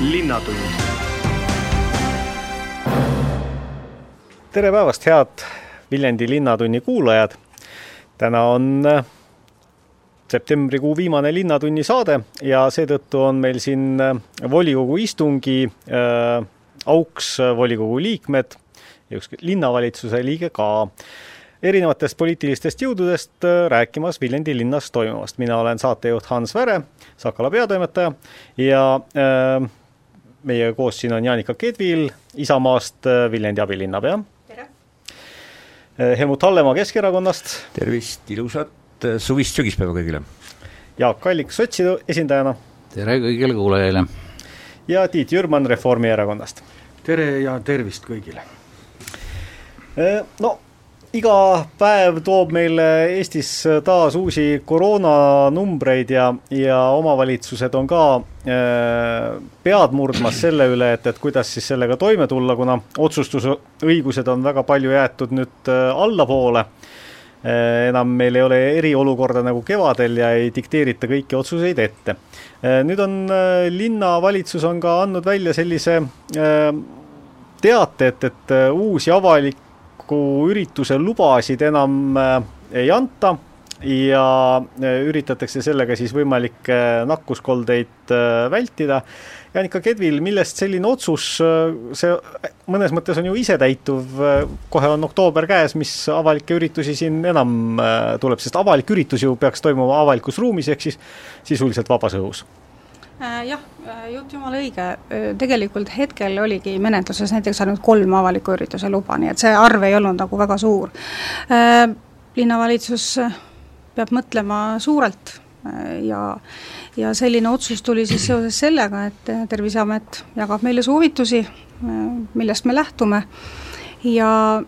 linnatund. tere päevast, head Viljandi Linnatunni kuulajad. täna on äh, septembrikuu viimane Linnatunni saade ja seetõttu on meil siin äh, volikogu istungi äh, auks volikogu liikmed ja üks linnavalitsuse liige ka erinevatest poliitilistest jõududest äh, rääkimas Viljandi linnas toimuvast. mina olen saatejuht Hans Väre, Sakala peatoimetaja ja äh, meiega koos siin on Jaanika Kedvil Isamaast äh, Viljandi abilinnapea. tere! Äh, Helmut Hallemaa Keskerakonnast. tervist, ilusat äh, suvist sügispäeva kõigile! Jaak Allik sotside esindajana. tere kõigile kuulajaile! ja Tiit Jürman Reformierakonnast. tere ja tervist kõigile! no iga päev toob meile Eestis taas uusi koroonanumbreid ja, ja omavalitsused on ka äh, pead murdmas selle üle, et, et kuidas siis sellega toime tulla, kuna otsustusõigused on väga palju jäetud nüüd äh, allapoole äh,. enam meil ei ole eriolukorda nagu kevadel ja ei dikteerita kõiki otsuseid ette äh,. nüüd on äh, linnavalitsus on ka andnud välja sellise äh, teate, et, et uusi avalikke avaliku ürituse lubasid enam äh, ei anta ja äh, üritatakse sellega siis võimalikke nakkuskoldeid äh, vältida. Janika Kedvil, millest selline otsus, see mõnes mõttes on ju isetäituv, kohe on oktoober käes, mis avalikke üritusi siin enam tuleb, sest avalik üritus ju peaks toimuma avalikus ruumis, ehk siis sisuliselt vabas õhus jah, äh, jutt jumala õige, äh, tegelikult hetkel oligi menetluses näiteks ainult kolm avaliku ürituse luba, nii et see arv ei olnud nagu väga suur. linnavalitsus peab mõtlema suurelt ja, ja selline otsus tuli siis seoses sellega, et Terviseamet jagab meile soovitusi, millest me lähtume ja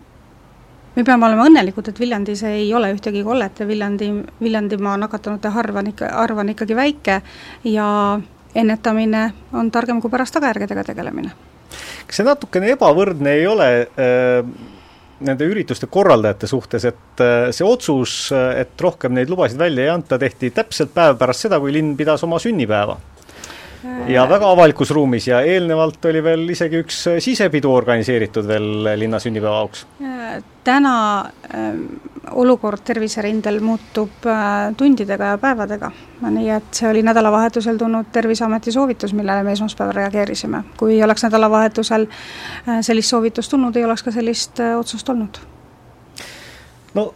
me peame olema õnnelikud, et Viljandis ei ole ühtegi kollet ja Viljandi, Viljandimaa nakatunute arv on ikka, arv on ikkagi väike ja ennetamine on targem kui pärast tagajärgedega tegelemine. kas see natukene ebavõrdne ei ole äh, nende ürituste korraldajate suhtes, et äh, see otsus, et rohkem neid lubasid välja ei anta, tehti täpselt päev pärast seda, kui linn pidas oma sünnipäeva? Ja väga avalikus ruumis ja eelnevalt oli veel isegi üks sisepidu organiseeritud veel linna sünnipäeva auks. täna äh, olukord terviserindel muutub äh, tundidega ja päevadega, nii et see oli nädalavahetusel tulnud Terviseameti soovitus, millele me esmaspäeval reageerisime. kui ei oleks nädalavahetusel äh, sellist soovitust tulnud, ei oleks ka sellist äh, otsust olnud. no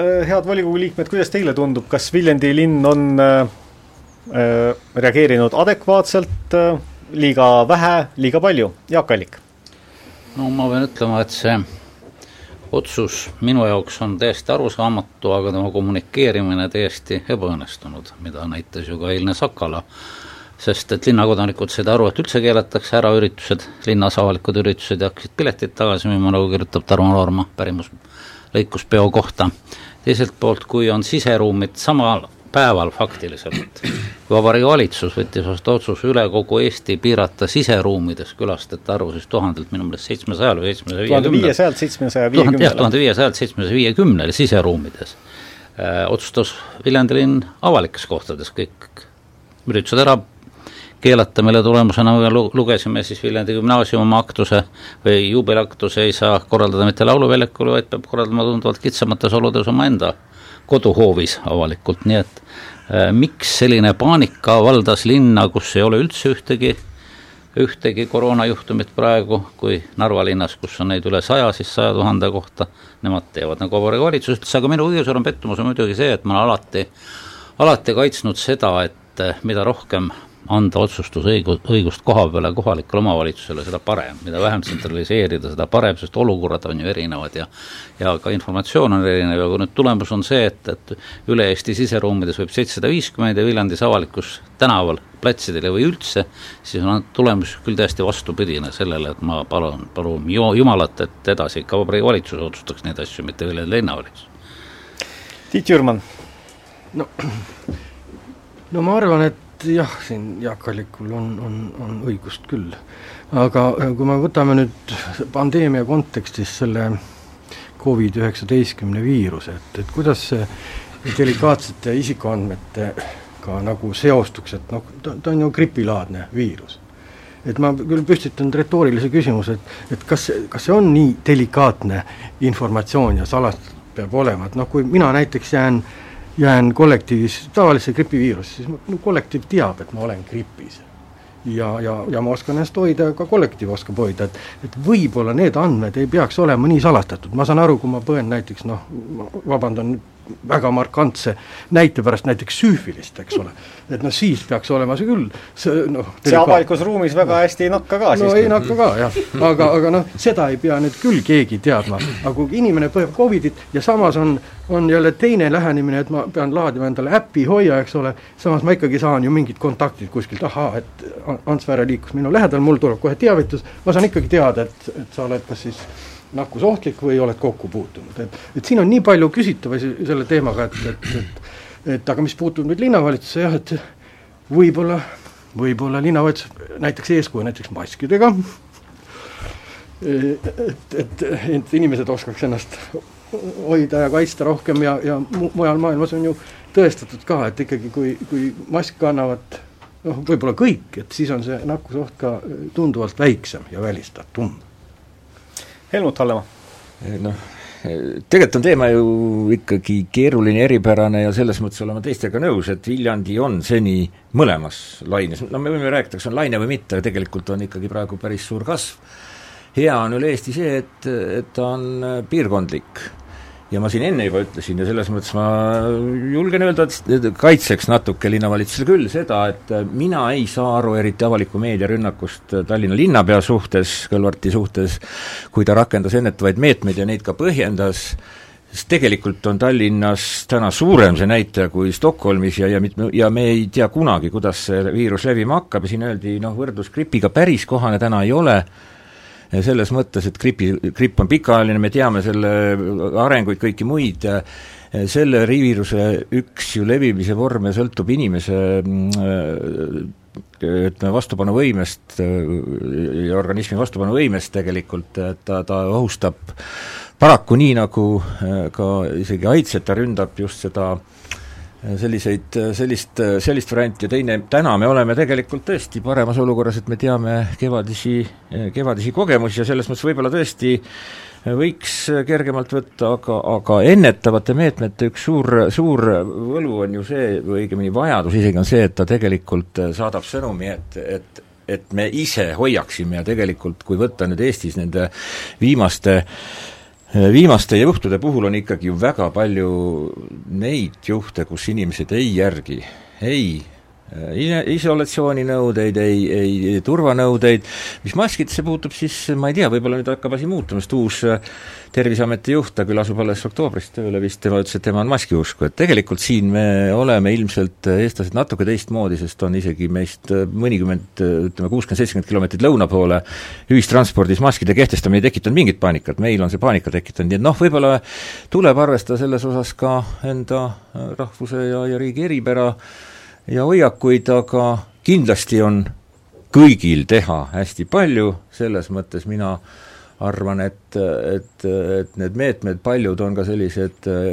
äh, head volikogu liikmed, kuidas teile tundub, kas Viljandi linn on äh, Äh, reageerinud adekvaatselt, äh, liiga vähe, liiga palju, Jaak Allik? no ma pean ütlema, et see otsus minu jaoks on täiesti arusaamatu, aga tema kommunikeerimine täiesti ebaõnnestunud, mida näitas ju ka eilne Sakala, sest et linnakodanikud said aru, et üldse keelatakse ära üritused, linnas avalikud üritused ja hakkasid piletid tagasi müüma, nagu kirjutab Tarmo Noorma pärimuslõikuspeo kohta. teiselt poolt, kui on siseruumid samal päeval faktiliselt Vabariigi Valitsus võttis vastu otsuse üle kogu Eesti piirata siseruumides külastajate arvu siis tuhandelt minu meelest seitsmesajal või seitsmesaja viiekümnel. tuhande viiesajalt seitsmesaja viiekümnele. jah, tuhande viiesajalt seitsmesaja viiekümnele siseruumides äh,. otsustas Viljandi linn avalikes kohtades kõik üritused ära keelata, mille tulemusena me lugesime siis Viljandi gümnaasiumi oma aktuse või juubeliaktuse ei saa korraldada mitte lauluväljakul, vaid peab korraldama tunduvalt kitsamates oludes omaenda koduhoovis avalikult, nii et äh, miks selline paanika valdas linna, kus ei ole üldse ühtegi, ühtegi koroonajuhtumit praegu, kui Narva linnas, kus on neid üle saja, siis saja tuhande kohta, nemad teevad nagu Vabariigi Valitsus ütles, aga minu kõige suurem pettumus on muidugi see, et ma olen alati, alati kaitsnud seda, et äh, mida rohkem anda otsustusõigus, õigust koha peale kohalikule omavalitsusele, seda parem, mida vähem tsentraliseerida, seda parem, sest olukorrad on ju erinevad ja ja ka informatsioon on erinev ja kui nüüd tulemus on see, et, et üle Eesti siseruumides võib seitsesada viiskümmend ja Viljandis avalikus tänaval, platsidel või üldse, siis on tulemus küll täiesti vastupidine sellele, et ma palun, palun Jumalat, et edasi ikka Vabariigi Valitsus otsustaks neid asju, mitte Viljandi linnavalitsus. Tiit Jürman. no, no ma arvan, et jah, siin Jaak Allikul on, on, on õigust küll. aga äh, kui me võtame nüüd pandeemia kontekstis selle Covid-19 viiruse, et, et kuidas see delikaatsete isikuandmetega nagu seostuks, et noh, ta, ta on ju gripilaadne viirus. et ma küll püstitan retoorilise küsimuse, et et kas, kas see on nii delikaatne informatsioon ja salastatud peab olema, et noh, kui mina näiteks jään jään kollektiivis tavalisse gripiviirusesse, siis mu kollektiiv teab, et ma olen gripis. Ja, ja, ja ma oskan ennast hoida ja ka kollektiiv oskab hoida, et et võib-olla need andmed ei peaks olema nii salastatud, ma saan aru, kui ma põen näiteks noh, vabandan väga markantse näite pärast näiteks süüfilist, eks ole. et noh, siis peaks olema see küll, see noh see avalikus ruumis väga hästi ei nakka ka no siis. ei nakka ka jah, aga, aga noh, seda ei pea nüüd küll keegi teadma, aga kui inimene põeb Covidit ja samas on, on jälle teine lähenemine, et ma pean laadima endale äpi Hoia, eks ole, samas ma ikkagi saan ju mingid kontaktid kuskilt, ahaa, et Ants Vääre liikus minu lähedal, mul tuleb kohe teavitus, ma saan ikkagi teada, et, et sa oled kas siis nakkusohtlik või oled kokku puutunud, et, et siin on nii palju küsitavusi selle teemaga, et, et, et et aga mis puutub nüüd linnavalitsusse jah, et võib-olla, võib-olla linnavalitsus näiteks eeskuju näiteks maskidega, et, et, et inimesed oskaks ennast hoida ja kaitsta rohkem ja, ja mu-, mujal maailmas on ju tõestatud ka, et ikkagi kui, kui mask kannavad noh, võib-olla kõik, et siis on see nakkusoht ka tunduvalt väiksem ja välistatum. Helmut Hallemaa. noh, tegelikult on teema ju ikkagi keeruline, eripärane ja selles mõttes olen ma teistega nõus, et Viljandi on seni mõlemas laines, no me võime rääkida, kas on laine või mitte, tegelikult on ikkagi praegu päris suur kasv. hea on üle Eesti see, et, et ta on piirkondlik ja ma siin enne juba ütlesin ja selles mõttes ma julgen öelda, et kaitseks natuke linnavalitsusele küll seda, et mina ei saa aru eriti avaliku meedia rünnakust Tallinna linnapea suhtes, Kõlvarti suhtes, kui ta rakendas ennetavaid meetmeid ja neid ka põhjendas, sest tegelikult on Tallinnas täna suurem see näitaja kui Stockholmis ja, ja mitme, ja me ei tea kunagi, kuidas see viirus levima hakkab. Ja siin öeldi noh, võrdlus gripiga päris kohane täna ei ole, selles mõttes, et gripi, gripp on pikaajaline, me teame selle arenguid, kõiki muid, selle viiruse üks ju levimise vorme sõltub inimese ütleme, vastupanuvõimest ja organismi vastupanuvõimest tegelikult, et ta, ta ohustab paraku nii, nagu ka isegi AIDS, et ta ründab just seda äh, selliseid, sellist, sellist varianti. Ja teine, täna me oleme tegelikult tõesti paremas olukorras, et me teame kevadisi, kevadisi kogemusi ja selles mõttes võib-olla tõesti võiks kergemalt võtta, aga, aga ennetavate meetmete üks suur, suur võlu on ju see, või õigemini vajadus isegi on see, et ta tegelikult saadab sõnumi, et, et et me ise hoiaksime ja tegelikult, kui võtta nüüd Eestis nende viimaste äh, viimaste juhtude puhul on ikkagi ju väga palju neid juhte, kus inimesed ei järgi. Ei äh, isolatsiooninõudeid, ei, ei turvanõudeid, mis maskidesse puutub, siis ma ei tea, võib-olla nüüd hakkab asi muutuma, sest uus äh, Terviseameti juht, ta küll asub alles oktoobris tööle vist, tema ütles, et tema on maskiusku, et tegelikult siin me oleme ilmselt äh, eestlased natuke teistmoodi, sest on isegi meist mõnikümmend, ütleme kuuskümmend, seitsekümmend kilomeetrit lõuna poole ühistranspordis maskide kehtestamine ei tekitanud mingit paanikat, meil on see paanika tekitanud, nii et noh, võib-olla tuleb arvestada selles osas ka enda rahvuse ja, ja riigi eripära, ja hoiakuid, aga kindlasti on kõigil teha hästi palju, selles mõttes mina arvan, et, et, et need meetmed, paljud on ka sellised äh,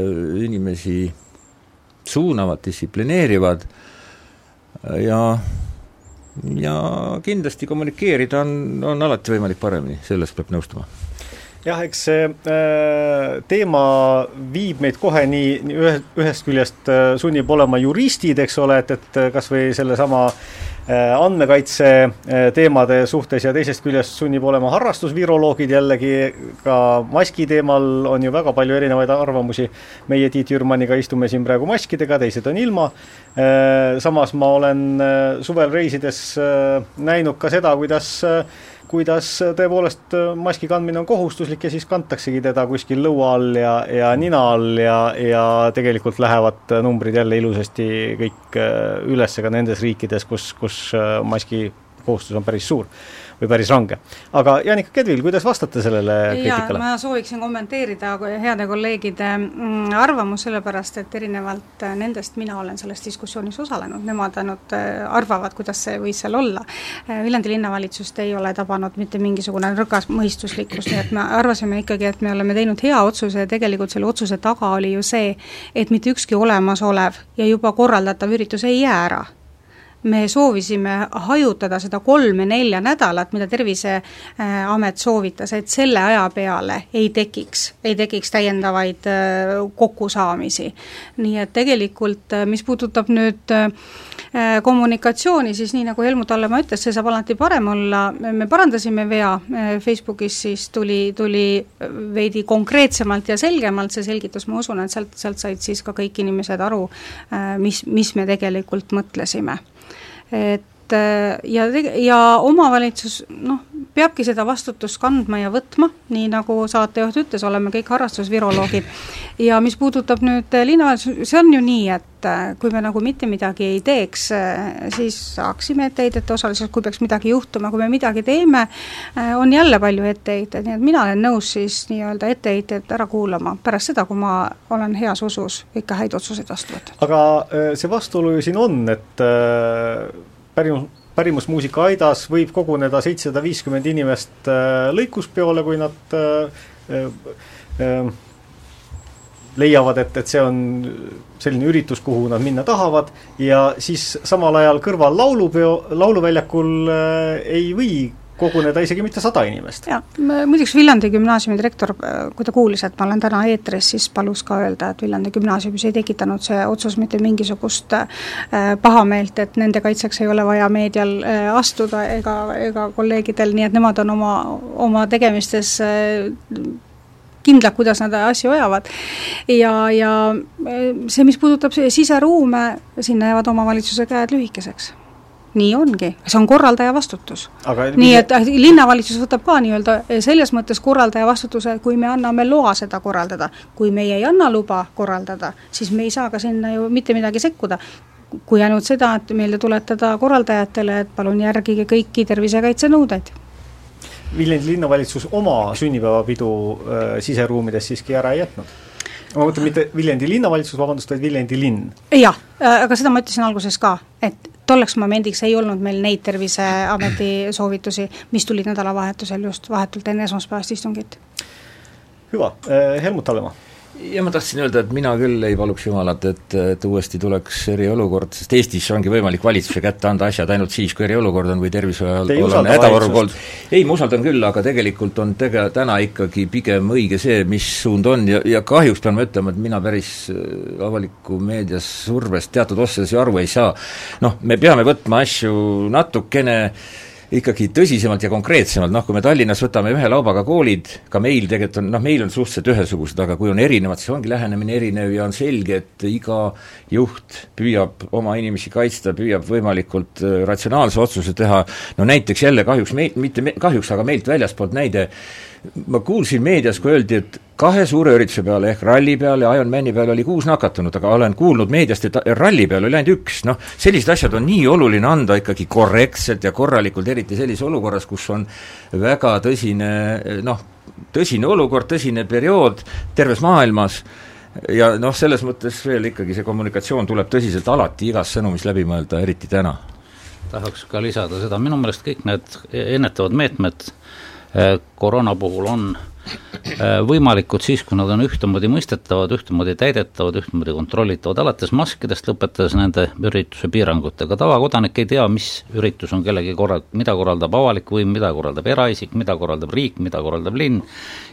inimesi suunavad, distsiplineerivad. Ja ja kindlasti kommunikeerida on, on alati võimalik paremini, selles peab nõustuma jah, eks see äh, teema viib meid kohe nii, nii ühe, ühest küljest äh, sunnib olema juristid, eks ole, et, et kas või sellesama äh, andmekaitse äh, teemade suhtes ja teisest küljest sunnib olema harrastusviroloogid jällegi, ka maski teemal on ju väga palju erinevaid arvamusi. meie Tiit Jürmaniga istume siin praegu maskidega, teised on ilma äh,. samas ma olen äh, suvel reisides äh, näinud ka seda, kuidas äh, kuidas tõepoolest äh, maski kandmine on kohustuslik ja siis kantaksegi teda kuskil lõua all ja, ja nina all ja, ja tegelikult lähevad numbrid jälle ilusasti kõik äh, üles ka nendes riikides, kus, kus äh, maski kohustus on päris suur või päris range. aga Janika Kedvil, kuidas vastate sellele kriitikale? ma sooviksin kommenteerida heade kolleegide mm, arvamust, sellepärast et erinevalt nendest mina olen selles diskussioonis osalenud, nemad ainult äh, arvavad, kuidas see võis seal olla. Äh, Viljandi linnavalitsust ei ole tabanud mitte mingisugune rõgas mõistuslikkus, nii et me arvasime ikkagi, et me oleme teinud hea otsuse ja tegelikult selle otsuse taga oli ju see, et mitte ükski olemasolev ja juba korraldatav üritus ei jää ära me soovisime hajutada seda kolme-nelja nädalat, mida Terviseamet soovitas, et selle aja peale ei tekiks, ei tekiks täiendavaid kokkusaamisi. nii et tegelikult, mis puudutab nüüd kommunikatsiooni, siis nii, nagu Helmut Hallemaa ütles, see saab alati parem olla, me parandasime vea Facebookis, siis tuli, tuli veidi konkreetsemalt ja selgemalt see selgitus, ma usun, et sealt, sealt said siis ka kõik inimesed aru, mis, mis me tegelikult mõtlesime. Et ja, ja omavalitsus noh, peabki seda vastutust kandma ja võtma, nii nagu saatejuht ütles, oleme kõik harrastusviroloogid. ja mis puudutab nüüd linnavalitsus, see on ju nii, et äh, kui me nagu mitte midagi ei teeks, äh, siis saaksime etteheidet osaliselt, kui peaks midagi juhtuma, kui me midagi teeme, äh, on jälle palju etteheiteid, nii et mina olen nõus siis nii-öelda etteheited ära kuulama pärast seda, kui ma olen heas usus ikka häid otsuseid vastu võtnud. aga see vastuolu ju siin on, et pärimus pärimusmuusika aidas võib koguneda seitsesada viiskümmend inimest äh, lõikuspeole, kui nad äh, äh, leiavad, et, et see on selline üritus, kuhu nad minna tahavad, ja siis samal ajal kõrval laulupeo, lauluväljakul ei või koguneda isegi mitte sada inimest. jah, muideks Viljandi gümnaasiumi direktor, kui ta kuulis, et ma olen täna eetris, siis palus ka öelda, et Viljandi gümnaasiumis ei tekitanud see otsus mitte mingisugust äh, pahameelt, et nende kaitseks ei ole vaja meedial äh, astuda ega, ega kolleegidel, nii et nemad on oma, oma tegemistes äh, kindlad, kuidas nad asju ajavad. ja, ja see, mis puudutab siseruume, sinna jäävad omavalitsuse käed lühikeseks nii ongi, see on korraldaja vastutus. nii et äh, linnavalitsus võtab ka nii-öelda äh, selles mõttes korraldaja vastutuse, kui me anname loa seda korraldada. kui meie ei anna luba korraldada, siis me ei saa ka sinna ju mitte midagi sekkuda kui ainult seda, et meelde tuletada korraldajatele, et palun järgige kõiki tervisekaitsenõudeid. Viljandi linnavalitsus oma sünnipäevapidu äh, siseruumides siiski ära ei jätnud ma mõtlen mitte Viljandi linnavalitsus, vabandust, vaid Viljandi linn. jah, äh, aga seda ma ütlesin alguses ka, et tolleks momendiks ei olnud meil neid Terviseameti soovitusi, mis tulid nädalavahetusel just vahetult enne esmaspäevast istungit. hüva, äh, Helmut Hallemaa ja ma tahtsin öelda, et mina küll ei paluks Jumalat, et, et uuesti tuleks eriolukord, sest Eestis ongi võimalik valitsuse kätte anda asjad ainult siis, kui eriolukord on või tervishoiualane hädaolukord olnud. ei, ma usaldan küll, aga tegelikult on tege-, täna ikkagi pigem õige see, mis suund on ja, ja kahjuks pean ma ütlema, et mina päris äh, avaliku meedias survest teatud osades ju aru ei saa. noh, me peame võtma asju natukene äh, ikkagi tõsisemalt ja konkreetsemalt, noh kui me Tallinnas võtame ühe laubaga koolid, ka meil tegelikult on, noh meil on suhteliselt ühesugused, aga kui on erinevad, siis ongi lähenemine erinev ja on selge, et iga juht püüab oma inimesi kaitsta, püüab võimalikult äh, ratsionaalse otsuse teha, no näiteks jälle kahjuks meilt, mitte me, kahjuks, aga meilt väljaspoolt näide, ma kuulsin meedias, kui öeldi, et kahe suure ürituse peale ehk ralli peale ja Ironmani peale oli kuus nakatunut, aga olen kuulnud meediast, et ralli peal oli ainult üks, noh, sellised asjad on nii oluline anda ikkagi korrektselt ja korralikult, eriti sellises olukorras, kus on väga tõsine noh, tõsine olukord, tõsine periood terves maailmas ja noh, selles mõttes veel ikkagi see kommunikatsioon tuleb tõsiselt alati igas sõnumis läbi mõelda, eriti täna. tahaks ka lisada seda, minu meelest kõik need ennetavad meetmed koroona puhul on äh, võimalikud siis, kui nad on ühtemoodi mõistetavad, ühtemoodi täidetavad, ühtemoodi kontrollitavad, alates maskidest, lõpetades nende ürituse piirangutega, tavakodanik ei tea, mis üritus on kellegi korra-, mida korraldab avalik võim, mida korraldab eraisik, mida korraldab riik, mida korraldab linn,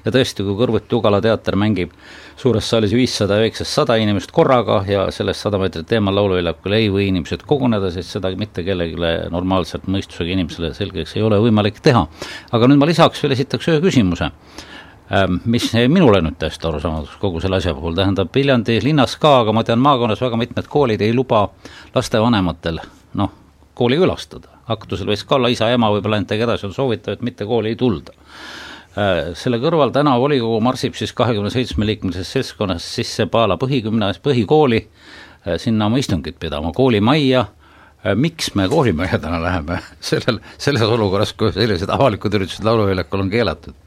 ja tõesti, kui kõrvuti Ugala teater mängib suures saalis viissada, üheksast sada inimest korraga ja sellest sada meetrit eemal lauluväljakul ei või inimesed koguneda, sest seda mitte kellelegi normaalselt mõistusega inimesele selgeks ei ole võimalik teha. aga nüüd ma lisaks veel esitaks ühe küsimuse, ähm, mis minule nüüd täiesti arusaamatuks kogu selle asja puhul, tähendab Viljandi linnas ka, aga ma tean, maakonnas väga mitmed koolid ei luba lastevanematel noh, kooli külastada. aktusel võis ka olla isa, ema, võib-olla ainult edasi on soovitav, et mitte kooli ei tulda selle kõrval täna volikogu marsib siis kahekümne seitsme liikmelises seltskonnas sisse Paala põhigümnaas-, põhikooli, äh, sinna oma istungit pidama, koolimajja, äh, miks me koolimajja täna läheme sellel, selles olukorras, kui sellised avalikud üritused lauluväljakul on keelatud?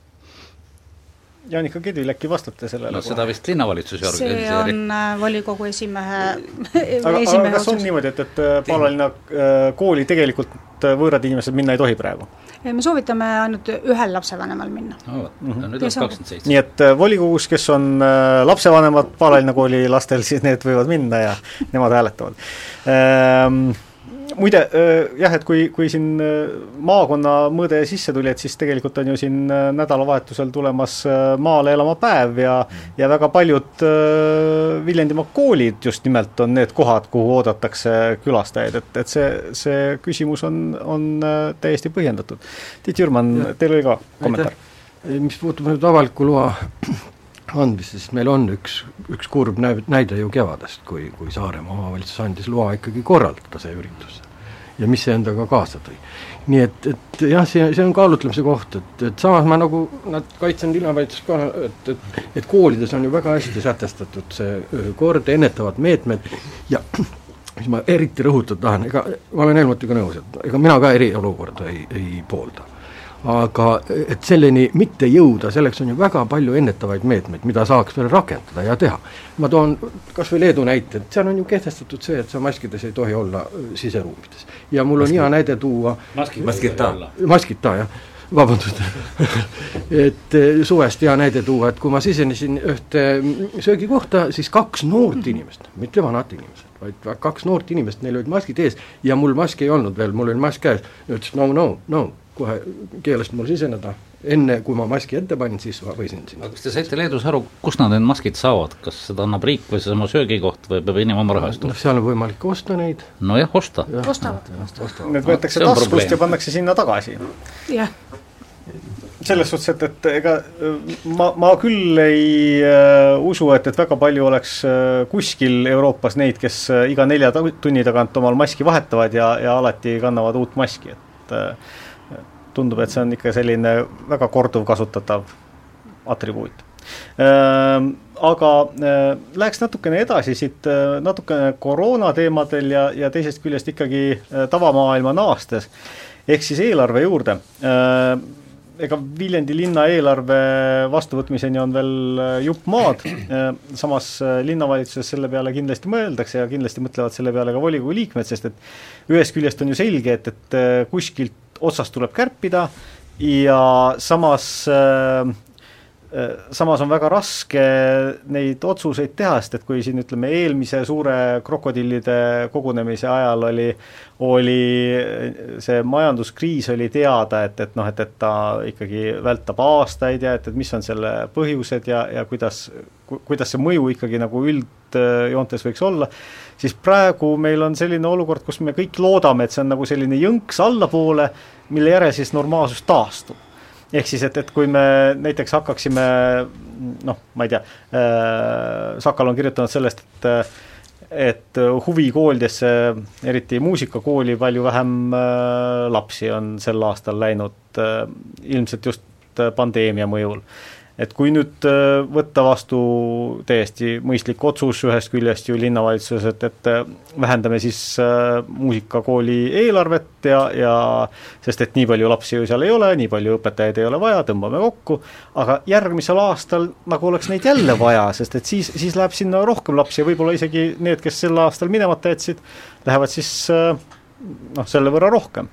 Jaanika Kedil, äkki vastate sellele no kohe? seda vist linnavalitsus ei organiseeri. see on volikogu esimehe aga, aga kas on niimoodi, et, et Paala linna kooli tegelikult võõrad inimesed minna ei tohi praegu? me soovitame ainult ühel lapsevanemal minna no,. Mhm. nüüd on kakskümmend seitse. nii et äh, volikogus, kes on äh, lapsevanemad Paalalinna kooli lastel, siis need võivad minna ja nemad hääletavad ehm, muide jah, et kui, kui siin maakonna mõõde sisse tuli, et siis tegelikult on ju siin nädalavahetusel tulemas maale elama päev ja ja väga paljud Viljandimaa koolid just nimelt on need kohad, kuhu oodatakse külastajaid, et, et see, see küsimus on, on täiesti põhjendatud. Tiit Jürman, teil oli ka kommentaar? mis puutub nüüd avaliku loa andmisse, siis meil on üks, üks kurb näide ju kevadest, kui, kui Saaremaa omavalitsus andis loa ikkagi korraldada see üritus. ja mis see endaga kaasa tõi. nii et, et jah, see, see on kaalutlemise koht, et, et samas ma nagu, nad kaitsen linnavalitsust ka, et, et et koolides on ju väga hästi sätestatud see kord, ennetavad meetmed ja mis ma eriti rõhutada tahan, ega ma olen Helmutiga nõus, et ega mina ka eriolukorda ei, ei poolda aga et selleni mitte jõuda, selleks on ju väga palju ennetavaid meetmeid, mida saaks veel rakendada ja teha. ma toon kas või Leedu näite, et seal on ju kehtestatud see, et sa maskides ei tohi olla äh, siseruumides. ja mul on Maskid. hea näide tuua maskita, maskita, jah. Vabandust. Et äh, suvest hea näide tuua, et kui ma sisenesin ühte mm, söögikohta, siis kaks noort inimest, mitte vanad inimesed, vaid kaks noort inimest, neil olid maskid ees ja mul maski ei olnud veel, mul oli mask käes, ütles no, no, no kohe keelasid mul siseneda, enne kui ma maski ette panin, siis ma võisin sinna. aga kas te saite Leedus aru, kust nad need maskid saavad, kas seda annab riik või seesama söögikoht või peab inimene oma raha eest ostma? seal on võimalik osta neid. nojah, osta ja,. ostavad. Need võetakse no, taskust ja pannakse sinna tagasi. jah selles suhtes, et, et ega ma, ma küll ei äh, usu, et, et väga palju oleks äh, kuskil Euroopas neid, kes äh, iga nelja tunni tagant omal maski vahetavad ja, ja alati kannavad uut maski, et äh, tundub, et see on ikka selline väga korduvkasutatav atribuut. Ehm, aga äh, läheks natukene edasi siit äh, natukene koroona teemadel ja, ja teisest küljest ikkagi tavamaailma naastes, ehk siis eelarve juurde. Ehm, ega Viljandi linna eelarve vastuvõtmiseni on veel jupp maad, ehm, samas linnavalitsuses selle peale kindlasti mõeldakse ja kindlasti mõtlevad selle peale ka volikogu liikmed, sest et ühest küljest on ju selge, et, et kuskilt otsast tuleb kärpida ja samas äh, äh, samas on väga raske neid otsuseid teha, sest et kui siin ütleme, eelmise suure krokodillide kogunemise ajal oli, oli see majanduskriis oli teada, et, et noh, et, et ta ikkagi vältab aastaid ja et, et mis on selle põhjused ja, ja kuidas, kuidas see mõju ikkagi nagu üldjoontes võiks olla siis praegu meil on selline olukord, kus me kõik loodame, et see on nagu selline jõnks allapoole, mille järel siis normaalsus taastub. ehk siis, et, et kui me näiteks hakkaksime noh, ma ei tea äh,, Sakal on kirjutanud sellest, et et huvikoolidesse, eriti muusikakooli, palju vähem äh, lapsi on sel aastal läinud äh, ilmselt just pandeemia mõjul et kui nüüd äh, võtta vastu täiesti mõistlik otsus ühest küljest ju linnavalitsuses, et, et äh, vähendame siis äh, muusikakooli eelarvet ja, ja sest et nii palju lapsi ju seal ei ole, nii palju õpetajaid ei ole vaja, tõmbame kokku, aga järgmisel aastal nagu oleks neid jälle vaja, sest et siis, siis läheb sinna rohkem lapsi ja võib-olla isegi need, kes sel aastal minemata jätsid, lähevad siis noh, selle võrra rohkem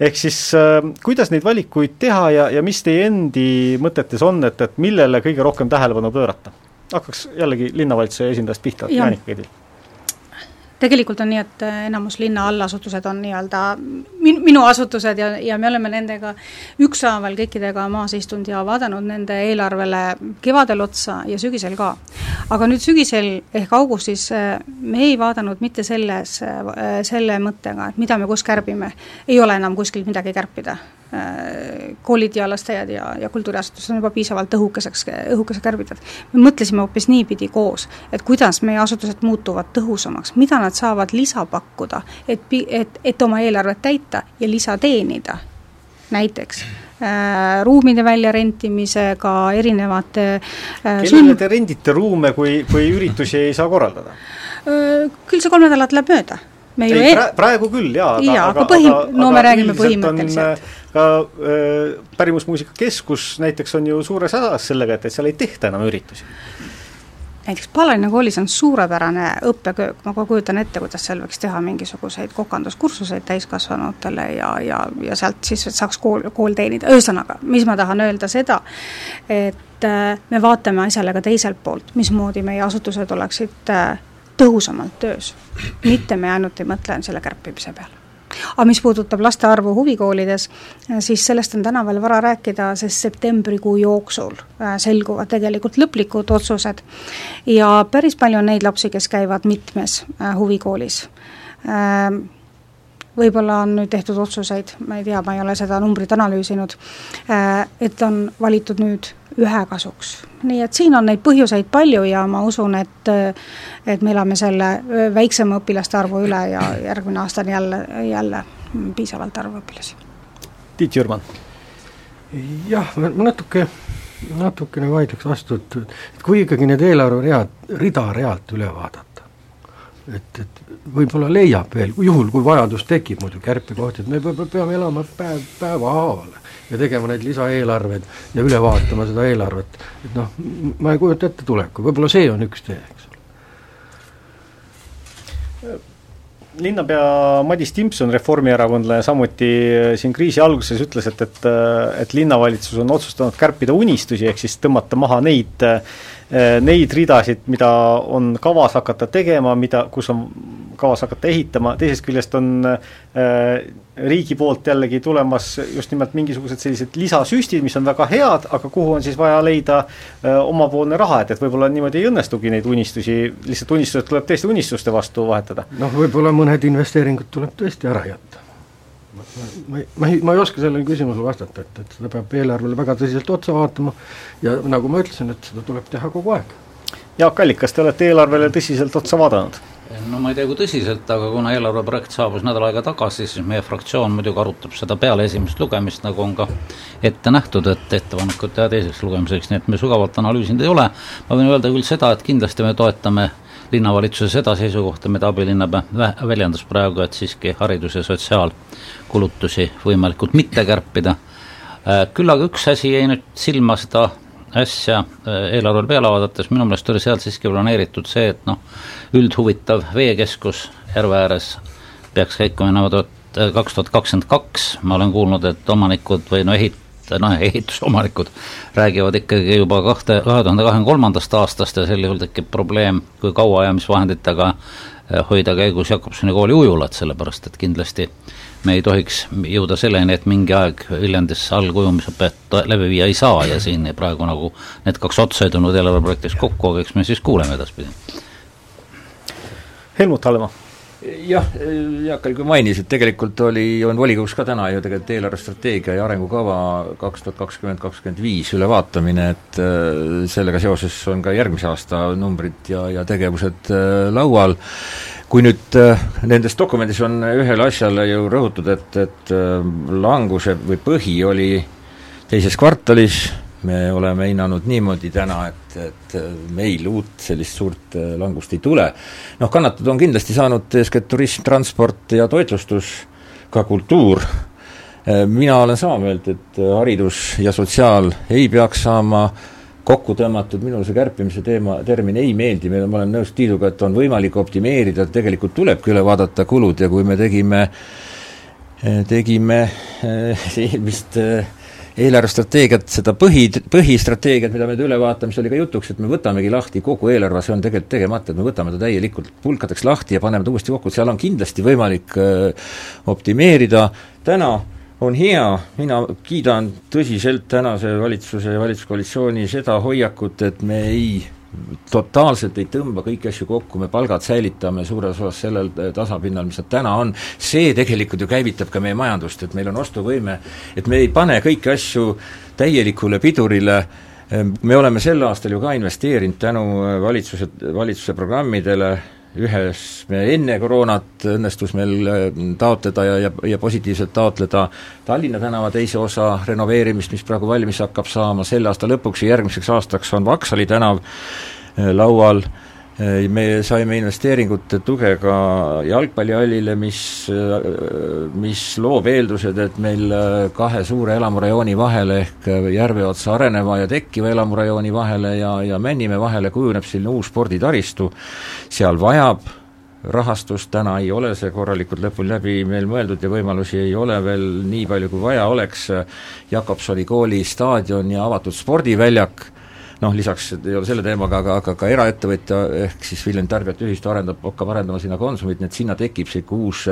ehk siis äh, kuidas neid valikuid teha ja, ja mis teie endi mõtetes on, et, et millele kõige rohkem tähelepanu pöörata? hakkaks jällegi linnavalitsuse esindajast pihta, Jaanika Kedil tegelikult on nii, et äh, enamus linna allasutused on nii-öelda min-, minu asutused ja, ja me oleme nendega ükshaaval kõikidega maas istunud ja vaadanud nende eelarvele kevadel otsa ja sügisel ka. aga nüüd sügisel ehk augustis äh, me ei vaadanud mitte selles, äh, selle mõttega, et mida me kus kärbime. ei ole enam kuskilt midagi kärpida koolid ja lasteaiad ja, ja kultuuriasutused on juba piisavalt õhukeseks, õhukese kärbitud. me mõtlesime hoopis niipidi koos, et kuidas meie asutused muutuvad tõhusamaks, mida nad saavad lisa pakkuda, et, et, et oma eelarvet täita ja lisa teenida, näiteks äh, ruumide väljarentimisega, erinevate äh, kellele te rendite ruume, kui, kui üritusi ei saa korraldada? Äh, küll see kolm nädalat läheb mööda me ju ei, e- pra praegu küll jaa, aga jaa, aga põhi, no me räägime põhimõtteliselt. ka äh, Pärimusmuusika Keskus näiteks on ju suures hädas sellega, et, et seal ei tehta enam üritusi. Näiteks Palarina koolis on suurepärane õppeköök, ma ka kujutan ette, kuidas seal võiks teha mingisuguseid kokanduskursuseid täiskasvanutele ja, ja, ja sealt siis saaks kool, kool teenida, ühesõnaga, mis ma tahan öelda seda, et äh, me vaatame asjale ka teiselt poolt, mismoodi meie asutused oleksid äh, tõhusamalt töös. mitte me ainult ei mõtle selle kärpimise peale aga mis puudutab laste arvu huvikoolides, siis sellest on täna veel vara rääkida, sest septembrikuu jooksul äh, selguvad tegelikult lõplikud otsused. ja päris palju on neid lapsi, kes käivad mitmes äh, huvikoolis ähm, võib-olla on nüüd tehtud otsuseid, ma ei tea, ma ei ole seda numbrit analüüsinud, äh, et on valitud nüüd ühe kasuks. nii et siin on neid põhjuseid palju ja ma usun, et et me elame selle väiksema õpilaste arvu üle ja järgmine aasta on jälle, jälle piisavalt arvu õpilasi. Tiit Jürman. jah, ma natuke, natukene vaidleks vastu, et, et kui ikkagi need eelarveread, rida-realt üle vaadata, et, et võib-olla leiab veel, juhul kui vajadus tekib muidu kärpekohti, et me peame elama päev päevahaaval ja tegema neid lisaeelarveid ja üle vaatama seda eelarvet, et noh, ma ei kujuta ette tulevikku, võib-olla see on üks tee, eks ole. linnapea Madis Timpson, reformierakondlane, samuti siin kriisi alguses ütles, et, et et linnavalitsus on otsustanud kärpida unistusi, ehk siis tõmmata maha neid neid ridasid, mida on kavas hakata tegema, mida, kus on kavas hakata ehitama, teisest küljest on äh, riigi poolt jällegi tulemas just nimelt mingisugused sellised lisasüstid, mis on väga head, aga kuhu on siis vaja leida äh, omapoolne raha, et, et võib-olla niimoodi ei õnnestugi neid unistusi, lihtsalt unistused tuleb tõesti unistuste vastu vahetada. noh, võib-olla mõned investeeringud tuleb tõesti ära jätta. Ma, ma ei, ma ei, ma ei oska sellele küsimusele vastata, et, et seda peab eelarvele väga tõsiselt otsa vaatama ja nagu ma ütlesin, et seda tuleb teha kogu aeg. Jaak Allik, kas te olete eelarvele tõsiselt otsa vaadanud? no ma ei tea, kui tõsiselt, aga kuna eelarveprojekt saabus nädal aega tagasi, siis meie fraktsioon muidugi arutab seda peale esimest lugemist, nagu on ka ette nähtud, et ettepanekut teha teiseks lugemiseks, nii et me sügavalt analüüsinud ei ole. ma võin öelda küll seda, et kindlasti me toetame linnavalitsuse seda seisukohta, mida abilinnapea väljendas praegu, et siiski haridus- ja sotsiaalkulutusi võimalikult mitte kärpida. Äh, küll aga üks asi jäi nüüd silma seda äsja äh, eelarvele peale vaadates, minu meelest oli seal siiski planeeritud see, et noh, üldhuvitav veekeskus järve ääres peaks käikuma enam tuhat, äh, kaks tuhat kakskümmend kaks, ma olen kuulnud, et omanikud või no ehit-, noh, ehitusomanikud räägivad ikkagi juba kahte, kahe tuhande kahekümne kolmandast aastast ja sel juhul tekib probleem, kui kauaajamisvahenditega äh, hoida käigus Jakobsoni kooli ujulat, sellepärast et kindlasti me ei tohiks jõuda selleni, et mingi aeg Viljandis algkujumisõpet läbi viia ei saa ja siin praegu nagu need kaks otsa ei tulnud eelarveprojektis kokku, aga eks me siis kuuleme edaspidi. Helmut Hallemaa jah, Jaak Alg mainis, et tegelikult oli, on volikogus ka täna ju tegelikult eelarvestrateegia ja arengukava kaks tuhat kakskümmend, kakskümmend viis ülevaatamine, et äh, sellega seoses on ka järgmise aasta numbrid ja, ja tegevused äh, laual. Kui nüüd äh, nendes dokumendis on ühele asjale ju rõhutud, et, et languse või põhi oli teises kvartalis, me oleme hinnanud niimoodi täna, et, et äh, meil uut sellist suurt langust ei tule. noh, kannatada on kindlasti saanud eeskätt turism, transport ja toitlustus, ka kultuur, mina olen sama meelt, et haridus ja sotsiaal ei peaks saama äh, kokku tõmmatud, minule see kärpimise teema, termin ei meeldi, meil, ma olen nõus Tiiduga, et on võimalik optimeerida, tegelikult tulebki üle vaadata kulud ja kui me tegime, tegime eelmist eh, eelarvestrateegiat, seda põhi, põhistrateegiat, mida me üle vaatame, siis oli ka jutuks, et me võtamegi lahti kogu eelarve, see on tegelikult tegemata, et me võtame ta täielikult pulkadeks lahti ja paneme ta uuesti kokku, seal on kindlasti võimalik äh, optimeerida, täna on hea, mina kiidan tõsiselt tänase valitsuse ja valitsuskoalitsiooni seda hoiakut, et me ei totaalselt ei tõmba kõiki asju kokku, me palgad säilitame suures osas sellel tasapinnal, mis nad täna on, see tegelikult ju käivitab ka meie majandust, et meil on ostuvõime, et me ei pane kõiki asju täielikule pidurile, me oleme sel aastal ju ka investeerinud tänu valitsuse, valitsuse programmidele ühes me enne koroonat õnnestus meil äh, taotleda ja, ja, ja positiivselt taotleda Tallinna tänava teise osa renoveerimist, mis praegu valmis hakkab saama, selle aasta lõpuks ja järgmiseks aastaks on Vaksali tänav äh, laual. äh,, me saime investeeringute tuge ka jalgpallihallile, mis, mis loob eeldused, et meil kahe suure elamurajooni vahele ehk Järveotsa areneva ja tekkiva elamurajooni vahele ja, ja Männimäe vahele kujuneb selline uus sporditaristu, seal vajab rahastust, täna ei ole see korralikult lõpuni läbi meil mõeldud ja võimalusi ei ole veel nii palju, kui vaja oleks, Jakobsoni kooli staadion ja avatud spordiväljak noh, lisaks ei ole selle teemaga, aga, aga ka eraettevõtja ehk siis Viljandi Tarbijate Ühistu arendab, hakkab arendama sinna Konsumit, nii et sinna tekib sihuke uus,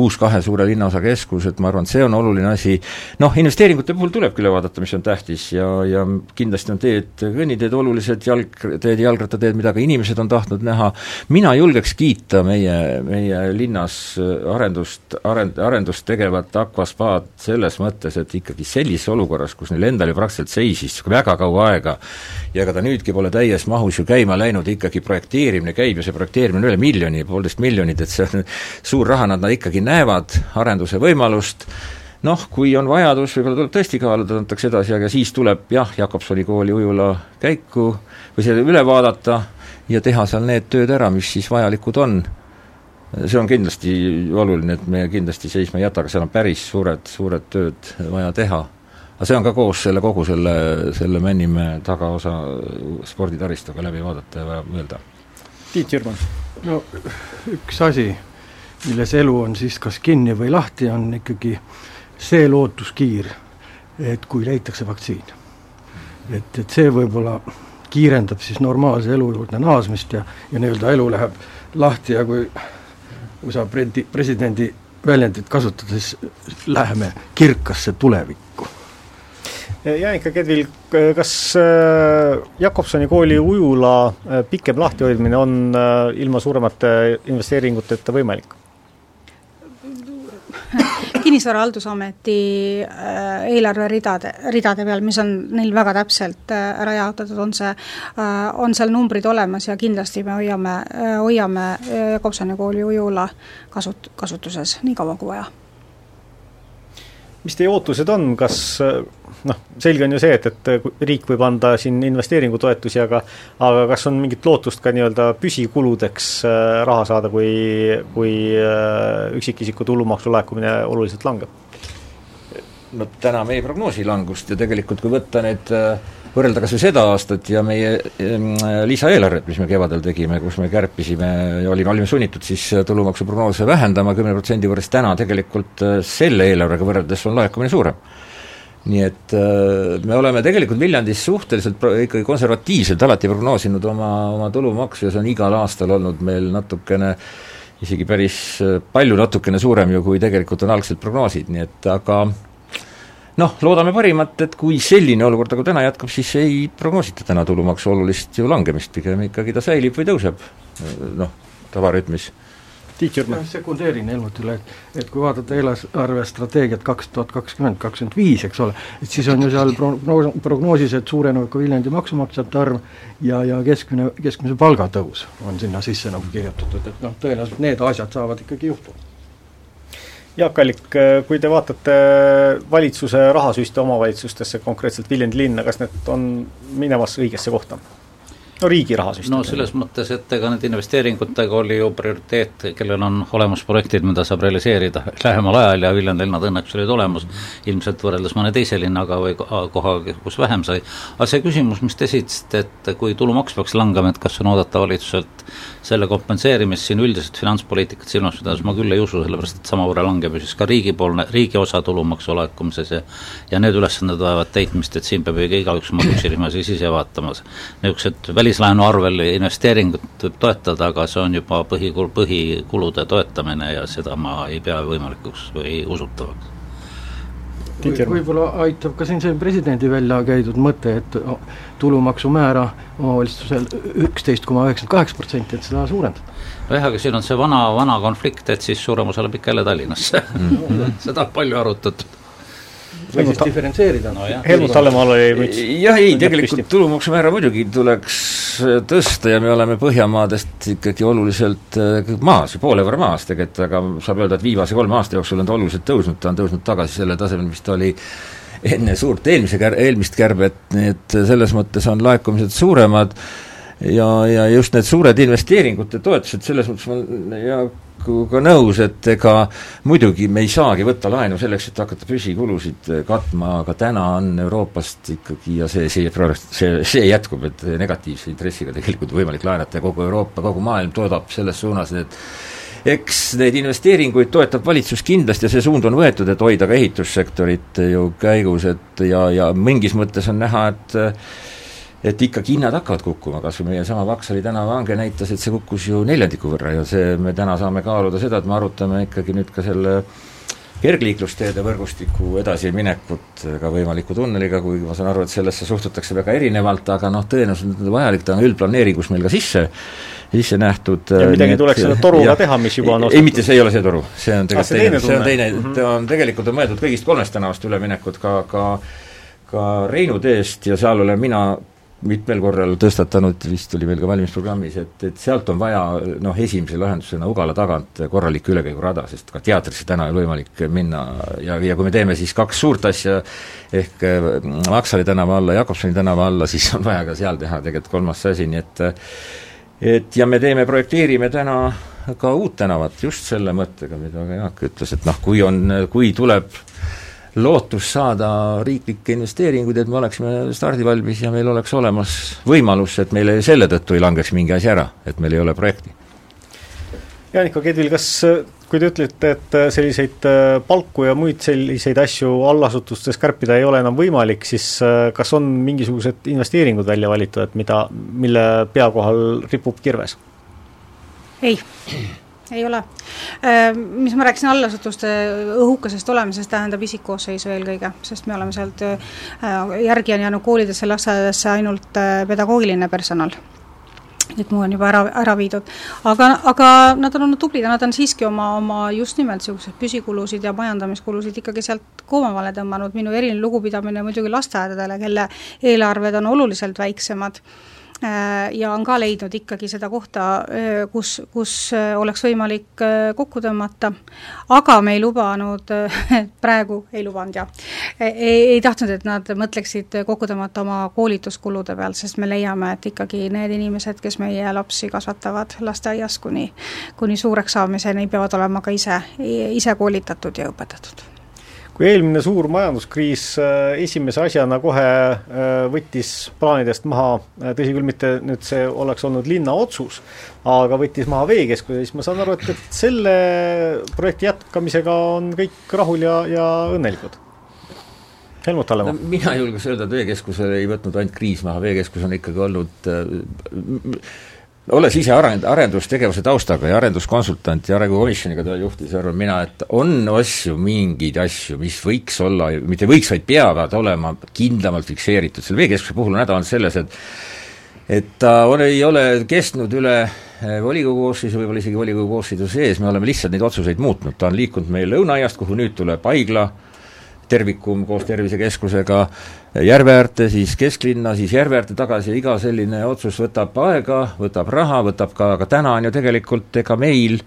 uus kahe suure linnaosa keskus, et ma arvan, et see on oluline asi, noh, investeeringute puhul tulebki üle vaadata, mis on tähtis ja, ja kindlasti on teed, kõnniteed olulised, jalgteed, jalgrattateed, mida ka inimesed on tahtnud näha, mina julgeks kiita meie, meie linnas arendust, arend-, arendust tegevat Aquaspaad selles mõttes, et ikkagi sellises olukorras, kus neil endal ju praktiliselt seisis väga kaua aega ja ega ta nüüdki pole täies mahus ju käima läinud, ikkagi projekteerimine käib ja see projekteerimine on üle miljoni, poolteist miljonit, et see on suur raha, nad, nad ikkagi näevad arenduse võimalust, noh, kui on vajadus, võib-olla tuleb tõesti kaaluda, antakse edasi, aga siis tuleb jah, Jakobsoni kooli ujula käiku või see üle vaadata ja teha seal need tööd ära, mis siis vajalikud on. see on kindlasti oluline, et me kindlasti seisma ei jäta, aga seal on päris suured, suured tööd vaja teha aga see on ka koos selle, kogu selle, selle Männimäe tagaosa sporditaristuga läbi vaadata ja mõelda. Tiit Jürman. no üks asi, milles elu on siis kas kinni või lahti, on ikkagi see lootuskiir, et kui leitakse vaktsiin. et, et see võib-olla kiirendab siis normaalse elu juurde naasmist ja, ja nii-öelda elu läheb lahti ja kui USA presidendi väljendit kasutades läheme kirkasse tulevikku Jaanika Kedvil, kas äh, Jakobsoni kooli ujula äh, pikem lahtihoidmine on äh, ilma suuremate investeeringuteta võimalik? kinnisvara haldusameti eelarveridade, ridade peal, mis on neil väga täpselt ära jaotatud, on see, on seal numbrid olemas ja kindlasti me hoiame, hoiame Jakobsoni kooli ujula kasut-, kasutuses nii kaua kui vaja mis teie ootused on, kas noh, selge on ju see, et, et riik võib anda siin investeeringutoetusi, aga aga kas on mingit lootust ka nii-öelda püsikuludeks äh, raha saada, kui, kui äh, üksikisiku tulumaksu laekumine oluliselt langeb? no täna me ei prognoosi langust ja tegelikult kui võtta need äh, võrrelda kas või seda aastat ja meie lisaeelarvet, mis me kevadel tegime, kus me kärpisime ja olime, olime sunnitud siis tulumaksuprognoose vähendama kümne protsendi võrra, siis täna tegelikult selle eelarvega võrreldes on laekumine suurem nii et äh, me oleme tegelikult Viljandis suhteliselt pro-, ikkagi konservatiivselt alati prognoosinud oma, oma tulumaksu ja see on igal aastal olnud meil natukene isegi päris äh, palju natukene suurem ju, kui tegelikult on algsed prognoosid, nii et aga noh, loodame parimat, et kui selline olukord nagu täna jätkub, siis ei prognoosita täna tulumaksu olulist ju langemist, pigem ikkagi ta säilib või tõuseb noh, tavarütmis. Tiit Jürman. sekundeerin Helmutile, et et kui vaadata eelarvestrateegiat kaks tuhat kakskümmend, kakskümmend viis, eks ole, et siis on ju seal prognoos, prognoosis, et suureneb ka Viljandi maksumaksjate arv ja, ja keskmine, keskmise palgatõus on sinna sisse nagu kirjutatud, et noh, tõenäoliselt need asjad saavad ikkagi juhtuda Jaak Allik, kui te vaatate valitsuse rahasüste omavalitsustesse, konkreetselt Viljandi linna, kas need on minemas õigesse kohta? No riigi rahasüsteem. no selles mõttes, et ega nende investeeringutega oli ju prioriteet, kellel on olemas projektid, mida saab realiseerida lähemal ajal ja Viljandi linnad õnneks olid olemas, ilmselt võrreldes mõne teise linnaga või kohaga, kus vähem sai. aga see küsimus, mis te esitasite, et kui tulumaks peaks langema, et kas on oodata valitsuselt selle kompenseerimist siin üldiselt finantspoliitikat silmas pidades ma küll ei usu, sellepärast et samavõrra langeb ju siis ka riigipoolne, riigi osa tulumaksu laekumises ja ja need ülesanded vajavad täitmist, et siin peab ju igaüks oma püksirihma siis ise vaatama. niisugused välislaenu arvel investeeringut võib toetada, aga see on juba põhikul-, põhikulude toetamine ja seda ma ei pea võimalikuks või usutavaks võib-olla aitab ka siin see presidendi välja käidud mõte, et tulumaksumäära omavalitsusel üksteist koma üheksakümmend kaheksa protsenti, et seda suurendada. nojah, aga siin on see vana, vana konflikt, et siis suurem osa läheb ikka jälle Tallinnasse mm. seda on palju arutatud või siis diferentseerida no,. Helmut Hallemaal oli müts. jah, ei, tegelikult tulumaksumäära muidugi tuleks äh, tõsta ja me oleme Põhjamaadest ikkagi oluliselt äh, maas, poole võrra maas tegelikult, aga saab öelda, et viimase kolme aasta jooksul on ta oluliselt tõusnud, ta on tõusnud tagasi selle tasemel, mis ta oli enne suurt eelmise kär-, eelmist kärbet, nii et selles mõttes on laekumised suuremad ja, ja just need suured investeeringute toetused, selles mõttes ma ja ka nõus, et ega muidugi me ei saagi võtta laenu selleks, et hakata püsikulusid katma, aga täna on Euroopast ikkagi ja see, see, see, see jätkub, et negatiivse intressiga tegelikult võimalik laenata ja kogu Euroopa, kogu maailm toodab selles suunas, et eks neid investeeringuid toetab valitsus kindlasti ja see suund on võetud, et hoida ka ehitussektorit ju käigus, et ja, ja mingis mõttes on näha, et et ikkagi hinnad hakkavad kukkuma, kas või meie sama Vaksali tänava hange näitas, et see kukkus ju neljandiku võrra ja see, me täna saame kaaluda seda, et me arutame ikkagi nüüd ka selle kergliiklusteede võrgustiku edasiminekut ka võimaliku tunneliga, kuigi ma saan aru, et sellesse suhtutakse väga erinevalt, aga noh, tõenäoliselt on vajalik, ta on üldplaneeringus meil ka sisse sisse nähtud ja midagi tuleks selle toruga ja, teha, mis juba on ostetud? ei, mitte see ei ole see toru, see on tegelikult ah, teine, see on teine mm, -hmm. ta on tegelikult on mõeldud kõigist kolmest tänavast üleminekut ka, ka ka Reinu teest ja seal olen mina mitmel korral tõstatanud, vist oli meil ka valimisprogrammis, et, et sealt on vaja noh, esimese lahendusena Ugala tagant korralik ülekäigurada, sest ka teatrisse täna ei ole võimalik minna. Ja, ja kui me teeme siis kaks suurt asja, ehk Maksali tänava alla, Jakobsoni tänava alla, siis on vaja ka seal teha tegelikult kolmas asi, nii et et ja me teeme, projekteerime täna ka uut tänavat just selle mõttega, mida Jaak ütles, et noh, kui on, kui tuleb lootus saada riiklikke investeeringuid, et me oleksime stardivalmis ja meil oleks olemas võimalus, et meile selle tõttu ei langeks mingi asi ära, et meil ei ole projekti. Jaanika Kedvil, kas, kui te ütlete, et selliseid äh, palku ja muid selliseid asju allasutustes kärpida ei ole enam võimalik, siis äh, kas on mingisugused investeeringud välja valitud, et mida, mille pea kohal ripub kirves? ei ei ole. Äh, mis ma rääkisin allasutuste õhukesest olemisest, tähendab isikkoosseisu eelkõige, sest me oleme sealt äh, järgi on jäänud koolidesse, lasteaedadesse ainult äh, pedagoogiline personal. Kõik muu on juba ära, ära viidud. aga, aga nad on olnud tublid ja nad on siiski oma, oma just nimelt niisuguseid püsikulusid ja majandamiskulusid ikkagi sealt koomale tõmmanud, minu eriline lugupidamine muidugi lasteaedadele, kelle eelarved on oluliselt väiksemad ja on ka leidnud ikkagi seda kohta, äh, kus, kus äh, oleks võimalik kokku tõmmata, aga me ei lubanud, praegu ei lubanud jah, ei, ei tahtnud, et nad mõtleksid kokku tõmmata oma koolituskulude pealt, sest me leiame, et ikkagi need inimesed, kes meie lapsi kasvatavad lasteaias kuni, kuni suureks saamiseni, peavad olema ka ise, ise koolitatud ja õpetatud kui eelmine suur majanduskriis äh, esimese asjana kohe äh, võttis plaanidest maha, äh, tõsi küll, mitte nüüd see oleks olnud linna otsus, aga võttis maha veekeskuse, siis ma saan aru, et, et selle projekti jätkamisega on kõik rahul ja, ja õnnelikud. Helmut Hallemaa no,. mina julgeks öelda, et veekeskusele ei võtnud ainult kriis maha, veekeskus on ikkagi olnud äh, olles ise arend-, arendustegevuse taustaga ja arenduskonsultant ja arengukomisjoniga teda juhtis, arvan mina, et on asju, mingeid asju, mis võiks olla, mitte võiks, vaid peavad olema kindlamalt fikseeritud, selle veekeskuse puhul on häda olnud selles, et et ta on, ei ole kestnud üle eh, volikogu koosseisu, võib-olla isegi volikogu koosseisu sees, me oleme lihtsalt neid otsuseid muutnud, ta on liikunud meil Lõuna-aiast, kuhu nüüd tuleb haigla, tervikum koos Tervisekeskusega järve äärde, siis kesklinna, siis järve äärde tagasi ja iga selline otsus võtab aega, võtab raha, võtab ka, aga täna on ju tegelikult ega meil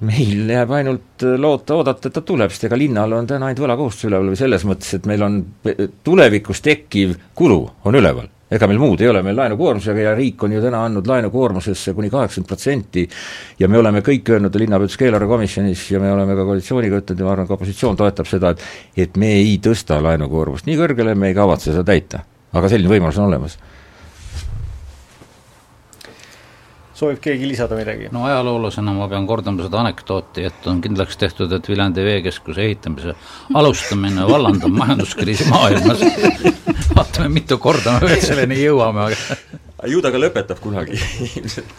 meil jääb ainult loota, oodata, et ta tuleb, sest ega linnal on täna ainult võlakohustus üleval või selles mõttes, et meil on tulevikus tekkiv kulu on üleval ega meil muud ei ole, meil laenukoormusega ja riik on ju täna andnud laenukoormusesse kuni kaheksakümmend protsenti ja me oleme kõik öelnud linnapea eelarvekomisjonis ja me oleme ka koalitsiooniga ütelnud ja ma arvan, ka opositsioon toetab seda, et et me ei tõsta laenukoormust nii kõrgele, me ei kavatse seda täita. aga selline võimalus on olemas soovib keegi lisada midagi? no ajaloolasena ma pean kordama seda anekdooti, et on kindlaks tehtud, et Viljandi veekeskuse ehitamise alustamine vallandab majanduskriisi maailmas. Vaatame, mitu korda me veel selleni jõuame, aga ju ta ka lõpetab kunagi ilmselt.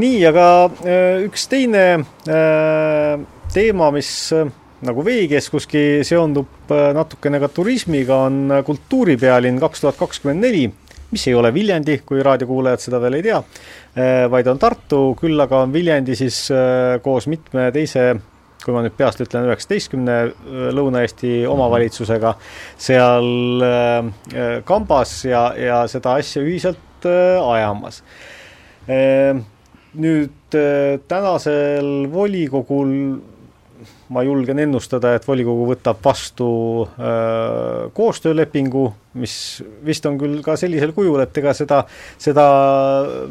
Nii, aga äh, üks teine äh, teema, mis äh, nagu veekeskuski seondub natukene ka turismiga, on kultuuripealinn kaks tuhat kakskümmend neli mis ei ole Viljandi, kui raadiokuulajad seda veel ei tea, eh, vaid on Tartu, küll aga on Viljandi siis eh, koos mitme teise kui ma nüüd peast ütlen, üheksateistkümne eh, Lõuna-Eesti omavalitsusega seal kambas ja, ja seda asja ühiselt ajamas. Nüüd tänasel volikogul ma julgen ennustada, et volikogu võtab vastu äh, koostöölepingu, mis vist on küll ka sellisel kujul, et ega seda, seda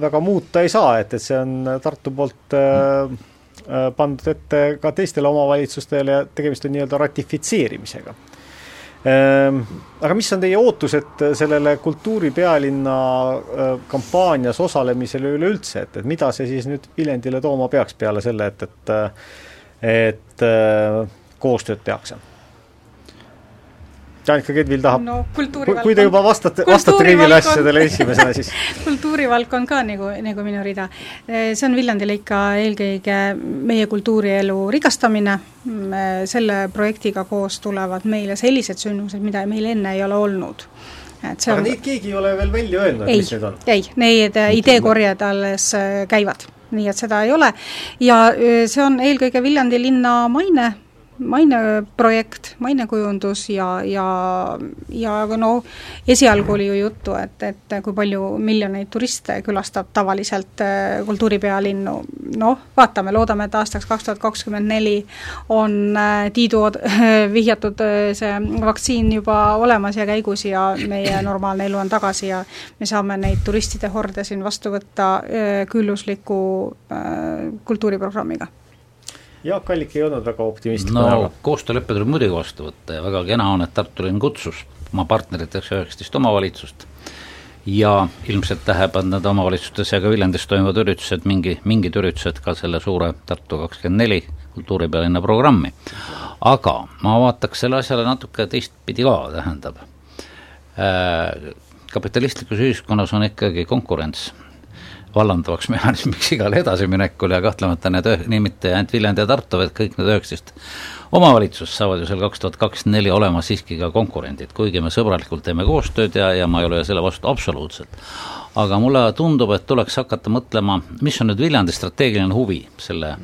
väga muuta ei saa, et, et see on Tartu poolt äh, äh, pandud ette ka teistele omavalitsustele ja tegemist on nii-öelda ratifitseerimisega. Ähm, aga mis on teie ootused sellele kultuuripealinna kampaanias osalemisele üleüldse, et, et mida see siis nüüd Viljandile tooma peaks peale selle, et, et et äh, koostööd tehakse? Janika Kedvil tahab no kui, te juba vastate, vastate kõigile asjadele esimesena, siis kultuurivaldkond ka nagu, nagu minu rida. see on Viljandile ikka eelkõige meie kultuurielu rikastamine, selle projektiga koos tulevad meile sellised sündmused, mida meil enne ei ole olnud. et see aga on neid keegi ei ole veel välja öelnud, mis need on?, ei, need äh, ideekorjed alles käivad, nii et seda ei ole. ja see on eelkõige Viljandi linna maine, maineprojekt, mainekujundus ja, ja, ja no esialgu oli ju juttu, et, et kui palju miljoneid turiste külastab tavaliselt äh, kultuuripealinnu, noh, vaatame, loodame, et aastaks kaks tuhat kakskümmend neli on äh, Tiidu vihjatud äh, see vaktsiin juba olemas ja käigus ja meie normaalne elu on tagasi ja me saame neid turistide horde siin vastu võtta küllusliku kultuuriprogrammiga. Jaak Allik ei olnud väga optimistlik no koostööleppe tuleb muidugi vastu võtta ja väga kena on, et Tartu linn kutsus oma partneriteks üheksateist omavalitsust. Ja ilmselt tähendab nende omavalitsustes ja ka Viljandis toimuvad üritused, mingi, mingid üritused ka selle suure Tartu kakskümmend neli kultuuripealinna programmi. aga ma vaataks selle asjale natuke teistpidi ka, tähendab. Äh, kapitalistlikus ühiskonnas on ikkagi konkurents vallandavaks mehhanismiks igal edasiminekul ja kahtlemata need ühe- nii mitte ainult Viljandi ja Tartu, vaid kõik need üheksateist omavalitsust saavad ju seal kaks tuhat kakskümmend neli olema siiski ka konkurendid, kuigi me sõbralikult teeme koostööd ja, ja ma ei ole selle vastu absoluutselt. aga mulle tundub, et tuleks hakata mõtlema, mis on nüüd Viljandi strateegiline huvi selle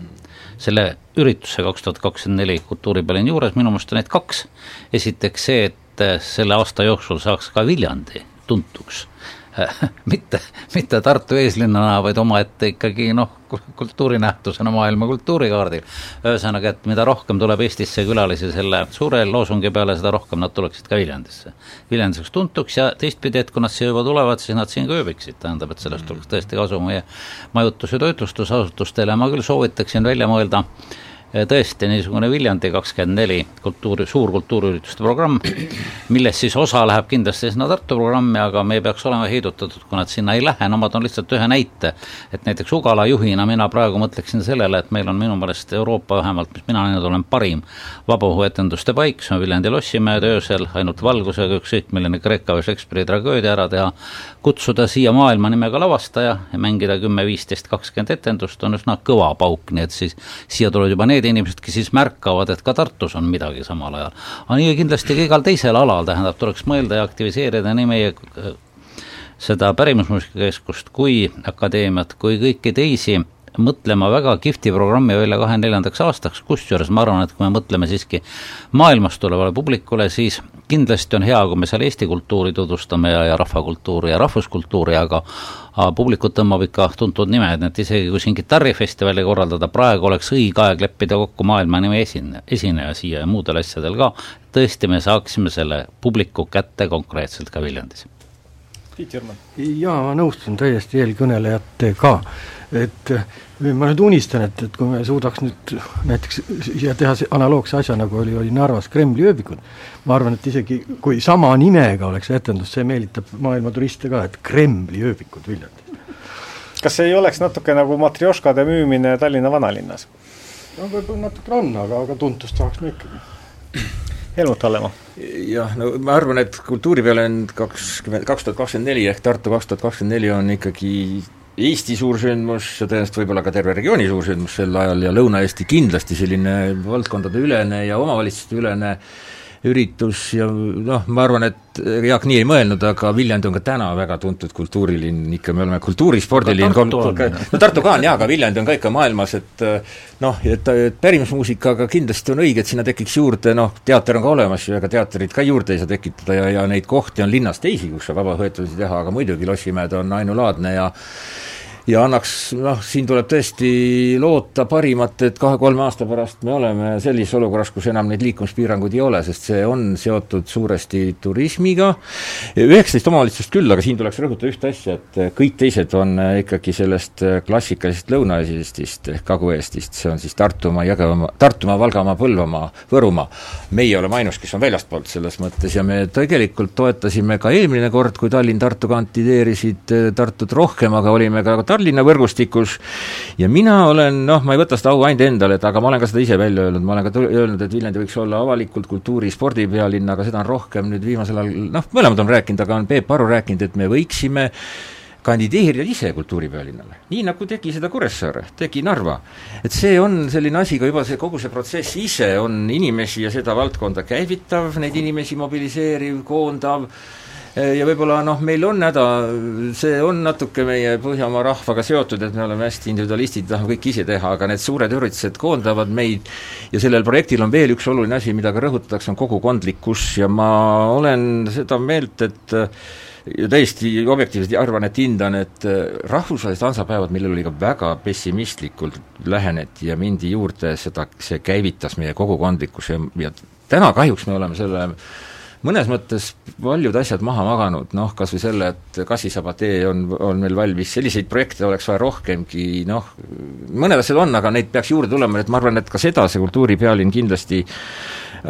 selle ürituse kaks tuhat kakskümmend neli kultuuripealinn juures, minu meelest on neid kaks. esiteks see, et selle aasta jooksul saaks ka Viljandi tuntuks mitte, mitte Tartu eeslinnana, vaid omaette ikkagi noh, kultuurinähtusena maailma kultuurikaardil. ühesõnaga, et mida rohkem tuleb Eestisse külalisi selle suure loosungi peale, seda rohkem nad tuleksid ka Viljandisse. Viljandi saaks tuntuks ja teistpidi, et kui nad siia juba tulevad, siis nad siin ka ööbiksid, tähendab, et sellest tuleks tõesti kasu meie majutus- ja toitlustusasutustele, ma küll soovitaksin välja mõelda tõesti niisugune Viljandi kakskümmend neli kultuuri, suur kultuuriürituste programm, millest siis osa läheb kindlasti sinna Tartu programmi, aga me ei peaks olema heidutatud, kui nad sinna ei lähe, no ma toon lihtsalt ühe näite, et näiteks Ugala juhina mina praegu mõtleksin sellele, et meil on minu meelest Euroopa vähemalt, mis mina näinud olen, parim vabaõhuetenduste paik, see on Viljandi lossimäed öösel, ainult valgusega ükskõik milline Kreeka või Shakespeare'i tragöödia ära teha, kutsuda siia maailma nimega lavastaja ja mängida kümme, viisteist, kakskümmend etendust on üsna kõva pauk, nii et siis siia tulevad juba need inimesed, kes siis märkavad, et ka Tartus on midagi samal ajal. aga nii kindlasti ka igal teisel alal, tähendab, tuleks mõelda ja aktiviseerida nii meie äh, seda pärimusmuusikakeskust kui akadeemiat, kui kõiki teisi mõtlema väga kihvti programmi välja kahe neljandaks aastaks, kusjuures ma arvan, et kui me mõtleme siiski maailmast tulevale publikule, siis kindlasti on hea, kui me seal Eesti kultuuri tutvustame ja, ja rahvakultuuri ja rahvuskultuuri, aga aga publikut tõmbab ikka tuntud nimed, et isegi kui siin kitarrifestivali korraldada, praegu oleks õige aeg leppida kokku maailma nime esine, esineja siia ja muudel asjadel ka, tõesti me saaksime selle publiku kätte konkreetselt ka Viljandis. Tiit Jürman. jaa, ma nõustun täiesti eelkõnelejatega, et ma nüüd unistan, et, et kui me suudaks nüüd näiteks siia teha see analoogse asja, nagu oli, oli Narvas Kremli ööbikud, ma arvan, et isegi kui sama nimega oleks etendus, see meelitab maailma turiste ka, et Kremli ööbikud Viljandis. kas see ei oleks natuke nagu matrjoškade müümine Tallinna vanalinnas? no võib-olla natuke on, aga, aga tuntust tahaks me ikkagi. Helmut Hallemaa. jah, no ma arvan, et kultuuripealinn kakskümmend, kaks tuhat kakskümmend neli ehk Tartu kaks tuhat kakskümmend neli on ikkagi Eesti suursündmus ja tõenäoliselt võib-olla ka terve regiooni suursündmus sel ajal ja Lõuna-Eesti kindlasti selline valdkondadeülene ja omavalitsusteülene üritus ja noh, ma arvan, et Jaak nii ei mõelnud, aga Viljandi on ka täna väga tuntud kultuurilinn, ikka me oleme kultuurispordilinn, no Tartu ka on jaa, aga Viljandi on ka ikka maailmas, et noh, et, et pärimusmuusikaga kindlasti on õige, et sinna tekiks juurde, noh, teater on ka olemas ju, ega teatrit ka juurde ei saa tekitada ja, ja neid kohti on linnas teisi, kus saab vabaõpetusi teha, aga muidugi Lossimäed on ainulaadne ja ja annaks, noh, siin tuleb tõesti loota parimat, et kahe-kolme aasta pärast me oleme sellises olukorras, kus enam neid liikumispiiranguid ei ole, sest see on seotud suuresti turismiga, üheksateist omavalitsust küll, aga siin tuleks rõhutada ühte asja, et kõik teised on ikkagi sellest klassikalisest Lõuna-Eestist ehk Kagu-Eestist, see on siis Tartumaa, Jõgevamaa, Tartumaa, Valgamaa, Põlvamaa, Võrumaa. meie oleme ainus, kes on väljastpoolt selles mõttes ja me tegelikult toetasime ka eelmine kord, kui Tallinn-Tartu kandideerisid Tartut rohkem, aga olime ka Tartu Tallinna võrgustikus. Ja mina olen, noh, ma ei võta seda au ainult endale, et aga ma olen ka seda ise välja öelnud, ma olen ka öelnud, et Viljandi võiks olla avalikult kultuuri, spordipealinn, aga seda on rohkem nüüd viimasel ajal, noh, mõlemad on rääkinud, aga on Peep Aru rääkinud, et me võiksime kandideerida ise kultuuripealinnale, nii nagu tegi seda Kuressaare, tegi Narva. et see on selline asi ka juba see, kogu see protsess ise on inimesi ja seda valdkonda käivitav, neid inimesi mobiliseeriv, koondav, ja võib-olla noh, meil on häda, see on natuke meie Põhjamaa rahvaga seotud, et me oleme hästi individualistid, tahame kõik ise teha, aga need suured üritused koondavad meid. Ja sellel projektil on veel üks oluline asi, mida ka rõhutatakse, on kogukondlikkus. Ja ma olen seda meelt, et ja täiesti objektiivselt arvan, et hindan, et äh, rahvusvahelised hansapäevad, millel oli ka väga pessimistlikult läheneti ja mindi juurde, seda, see käivitas meie kogukondlikkuse. Ja, ja täna kahjuks me oleme selle mõnes mõttes paljud asjad maha maganud, noh kas või selle, et kassisabatee on, on meil valmis, selliseid projekte oleks vaja rohkemgi, noh, mõned asjad on, aga neid peaks juurde tulema, et ma arvan, et ka seda see kultuuripealinn kindlasti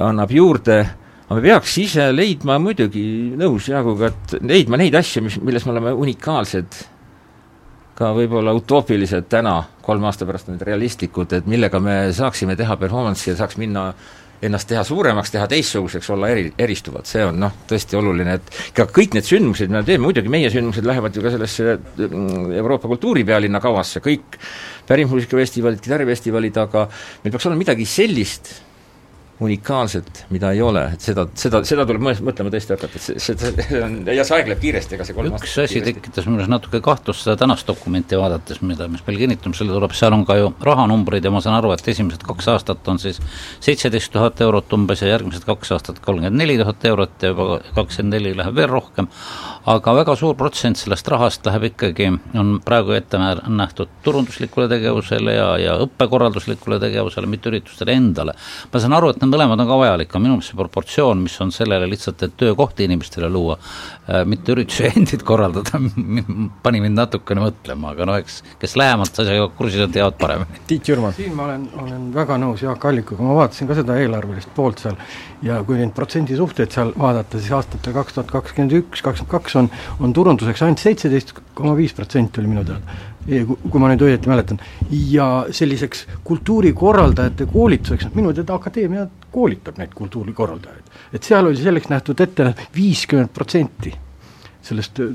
annab juurde. Aga me peaks ise leidma muidugi, nõus Jaaguga, et leidma neid asju, mis, milles me oleme unikaalsed, ka võib-olla utoopilised täna, kolme aasta pärast need realistlikud, et millega me saaksime teha performance'i ja saaks minna ennast teha suuremaks, teha teistsuguseks, olla eri, eristuvad, see on noh, tõesti oluline, et ka kõik need sündmused, mida me teeme, muidugi meie sündmused lähevad ju ka sellesse mm, Euroopa kultuuripealinna kavasse, kõik pärimusmuusikafestivalid, kitarrifestivalid, aga meil peaks olema midagi sellist, unikaalset, mida ei ole, et seda, seda, seda tuleb mõtlema tõesti hakata, et see, see, see on, ja see aeg läheb kiiresti, ega see kolm üks asi tekitas minus natuke kahtlust seda tänast dokumenti vaadates, mida, mis meil kinnitamisele tuleb, seal on ka ju rahanumbrid ja ma saan aru, et esimesed kaks aastat on siis seitseteist tuhat eurot umbes ja järgmised kaks aastat kolmkümmend neli tuhat eurot ja juba kakskümmend neli läheb veel rohkem, aga väga suur protsent sellest rahast läheb ikkagi, on praegu ette nähtud turunduslikule tegevusele ja, ja õppekorralduslikule tegevusele, mitte üritustele endale. ma saan aru, et need mõlemad on ka vajalik, aga minu meelest see proportsioon, mis on sellele lihtsalt, et töökohti inimestele luua, äh, mitte üritusi endid korraldada, pani mind natukene mõtlema, aga noh, eks kes lähemalt asjaga kursis on, teavad paremini. Tiit Jürman. siin ma olen, olen väga nõus Jaak Allikuga, ma vaatasin ka seda eelarvelist poolt seal ja kui neid protsendisuhteid seal vaadata, siis aastatel kaks tuhat kakskümmend üks, kakskümmend kaks on, on turunduseks ainult seitseteist koma viis protsenti oli minu teada kui ma nüüd õieti mäletan, ja selliseks kultuurikorraldajate koolituseks, minu teada Akadeemia koolitab neid kultuurikorraldajaid. et seal oli selleks nähtud ette viiskümmend protsenti sellest äh,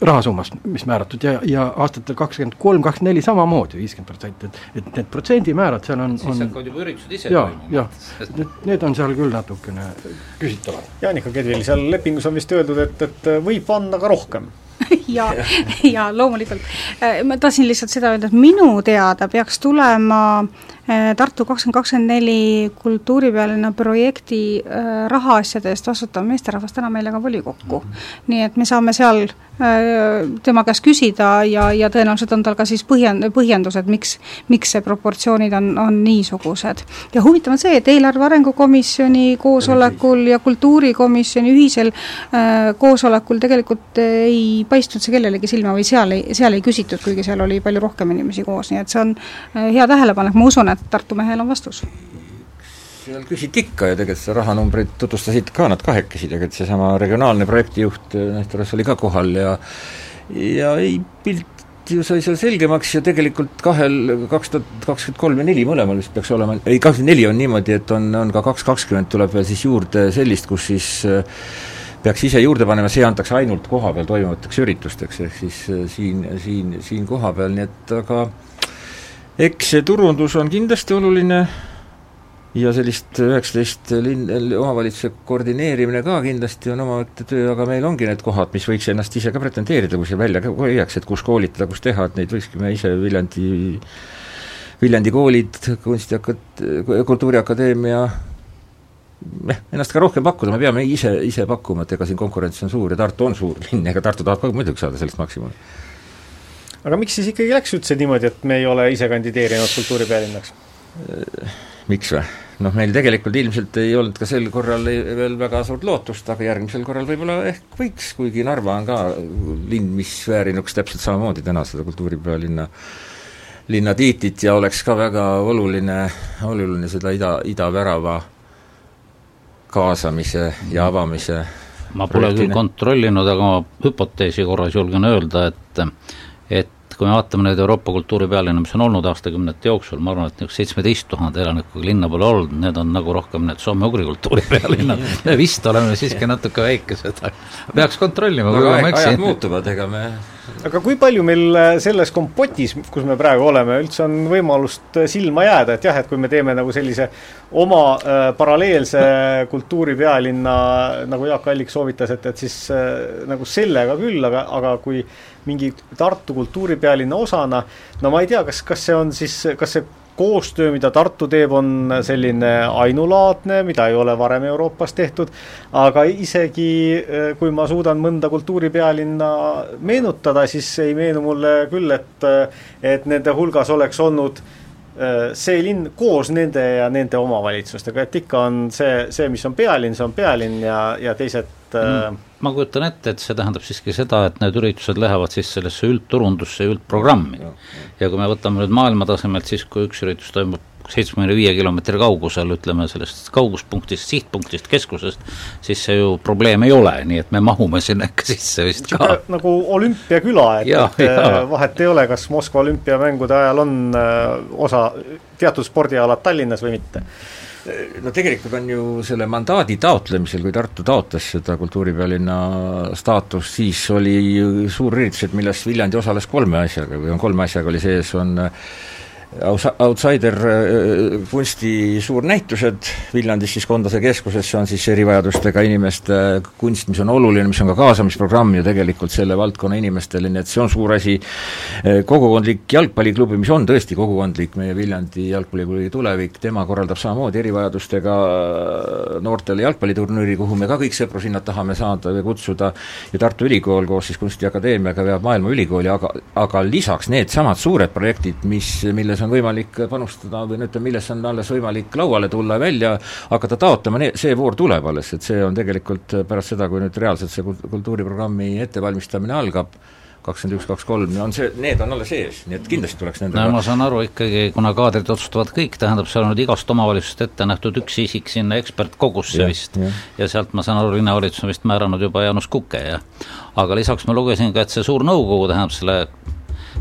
rahasummast, mis määratud ja, ja aastatel kakskümmend kolm, kakskümmend neli samamoodi viiskümmend protsenti, et et need protsendimäärad seal on siis hakkavad juba üritused ise ja, toimuma. jah, need, need on seal küll natukene küsitavad. Jaanika Kedvil, seal lepingus on vist öeldud, et, et võib anda ka rohkem ja, ja loomulikult. Äh, ma tahtsin lihtsalt seda öelda, et minu teada peaks tulema Tartu kakskümmend kakskümmend neli kultuuripealinna projekti rahaasjade eest vastutav meesterahvas täna meile ka volikokku. nii et me saame seal Äh, tema käest küsida ja, ja tõenäoliselt on tal ka siis põhjend-, põhjendused, miks, miks see proportsioonid on, on niisugused. ja huvitav on see, et eelarve arengu komisjoni koosolekul ja kultuurikomisjoni ühisel äh, koosolekul tegelikult ei paistnud see kellelegi silma või seal ei, seal ei küsitud, kuigi seal oli palju rohkem inimesi koos, nii et see on hea tähelepanek, ma usun, et Tartu mehel on vastus. Seal küsiti ikka ja tegelikult seda rahanumbrit tutvustasid ka nad kahekesi, tegelikult seesama regionaalne projektijuht näiteks oli ka kohal ja ja ei, pilt ju sai seal selgemaks ja tegelikult kahel, kaks tuhat kakskümmend kolm ja neli mõlemal vist peaks olema, ei kakskümmend neli on niimoodi, et on, on ka kaks kakskümmend tuleb veel siis juurde sellist, kus siis äh, peaks ise juurde panema, see antakse ainult kohapeal toimuvateks üritusteks, ehk siis äh, siin, siin, siin kohapeal, nii et aga eks see turundus on kindlasti oluline, ja sellist üheksateist linn, omavalitsuse koordineerimine ka kindlasti on omaette töö, aga meil ongi need kohad, mis võiks ennast ise ka pretendeerida, kui see välja hoiaks, et kus koolitada, kus teha, et neid võikski me ise Viljandi, Viljandi koolid, kunstiakat-, kultuuriakadeemia jah, ennast ka rohkem pakkuda, me peame ise, ise pakkuma, et ega siin konkurents on suur ja Tartu on suur linn, ega Tartu tahab ka muidugi saada sellest maksimumi. Aga miks siis ikkagi läks üldse niimoodi, et me ei ole ise kandideerinud kultuuripealinnaks? miks või? noh, meil tegelikult ilmselt ei olnud ka sel korral veel väga suurt lootust, aga järgmisel korral võib-olla ehk võiks, kuigi Narva on ka linn, mis väärinuks täpselt samamoodi täna seda kultuuripealinna linna tiitlit ja oleks ka väga oluline, oluline seda ida, idavärava kaasamise ja avamise ma pole küll kontrollinud, aga ma hüpoteesi korras julgen öelda, et et kui me vaatame neid Euroopa kultuuripealinna, mis on olnud aastakümnete jooksul, ma arvan, et niisugust seitsmeteist tuhande elanikuga linna pole olnud, need on nagu rohkem need soome-ugri kultuuripealinnad me vist oleme siiski natuke väikesed, peaks kontrollima, kui ma eksin. ajad muutuvad, ega me aga kui palju meil äh, selles kompotis, kus me praegu oleme, üldse on võimalust äh, silma jääda, et jah, et kui me teeme nagu sellise oma äh, paralleelse kultuuripealinna, nagu Jaak Allik soovitas, et, et siis äh, nagu sellega küll, aga, aga kui mingi Tartu kultuuripealinna osana, no ma ei tea, kas, kas see on siis, kas see koostöö, mida Tartu teeb, on selline ainulaadne, mida ei ole varem Euroopas tehtud, aga isegi eh, kui ma suudan mõnda kultuuripealinna meenutada, siis ei meenu mulle küll, et, et nende hulgas oleks olnud eh, see linn koos nende ja nende omavalitsustega, et ikka on see, see, mis on pealinn, see on pealinn ja, ja teised mm, ma kujutan ette, et see tähendab siiski seda, et need üritused lähevad siis sellesse üldturundusse ja üldprogrammi. ja kui me võtame nüüd maailma tasemelt, siis kui üks üritus toimub seitsmekümne viie kilomeetri kaugusel, ütleme sellest kauguspunktist, sihtpunktist, keskusest, siis see ju probleem ei ole, nii et me mahume sinna ikka sisse vist ka. nagu olümpiaküla, et, et ja. Äh, vahet ei ole, kas Moskva olümpiamängude ajal on äh, osa, teatud spordialad Tallinnas või mitte no tegelikult on ju selle mandaadi taotlemisel, kui Tartu taotles seda kultuuripealinna staatust, siis oli suur üritus, et milles Viljandi osales kolme asjaga või on kolme asjaga oli sees, on outsider äh, kunsti suurnäitused. Viljandis siis Kondase keskuses, see on siis erivajadustega inimeste kunst, mis on oluline, mis on ka kaasamisprogramm ju tegelikult selle valdkonna inimestele, nii et see on suur asi, äh, kogukondlik jalgpalliklubi, mis on tõesti kogukondlik, meie Viljandi jalgpalliklubi tulevik, tema korraldab samamoodi erivajadustega noortele jalgpalliturniiri, kuhu me ka kõik sõpru sinna tahame saada või kutsuda, ja Tartu Ülikool koos siis Kunstiakadeemiaga veab Maailmaülikooli, aga aga lisaks needsamad suured projektid, mis, milles on võimalik panustada või no ütleme, millesse on alles võimalik lauale tulla ja välja hakata taotlema, see voor tuleb alles, et see on tegelikult pärast seda, kui nüüd reaalselt see kultuuriprogrammi ettevalmistamine algab, kakskümmend üks, kaks kolm, on see, need on alles ees, nii et kindlasti tuleks nendega no ma saan aru ikkagi, kuna kaadrid otsustavad kõik, tähendab, seal on nüüd igast omavalitsusest ette nähtud üks isik sinna ekspertkogusse vist. ja, ja sealt ma saan aru, linnavalitsus on vist määranud juba Jaanus Kuke ja aga lisaks ma lugesin ka, et see suur nõukogu, tähendab selle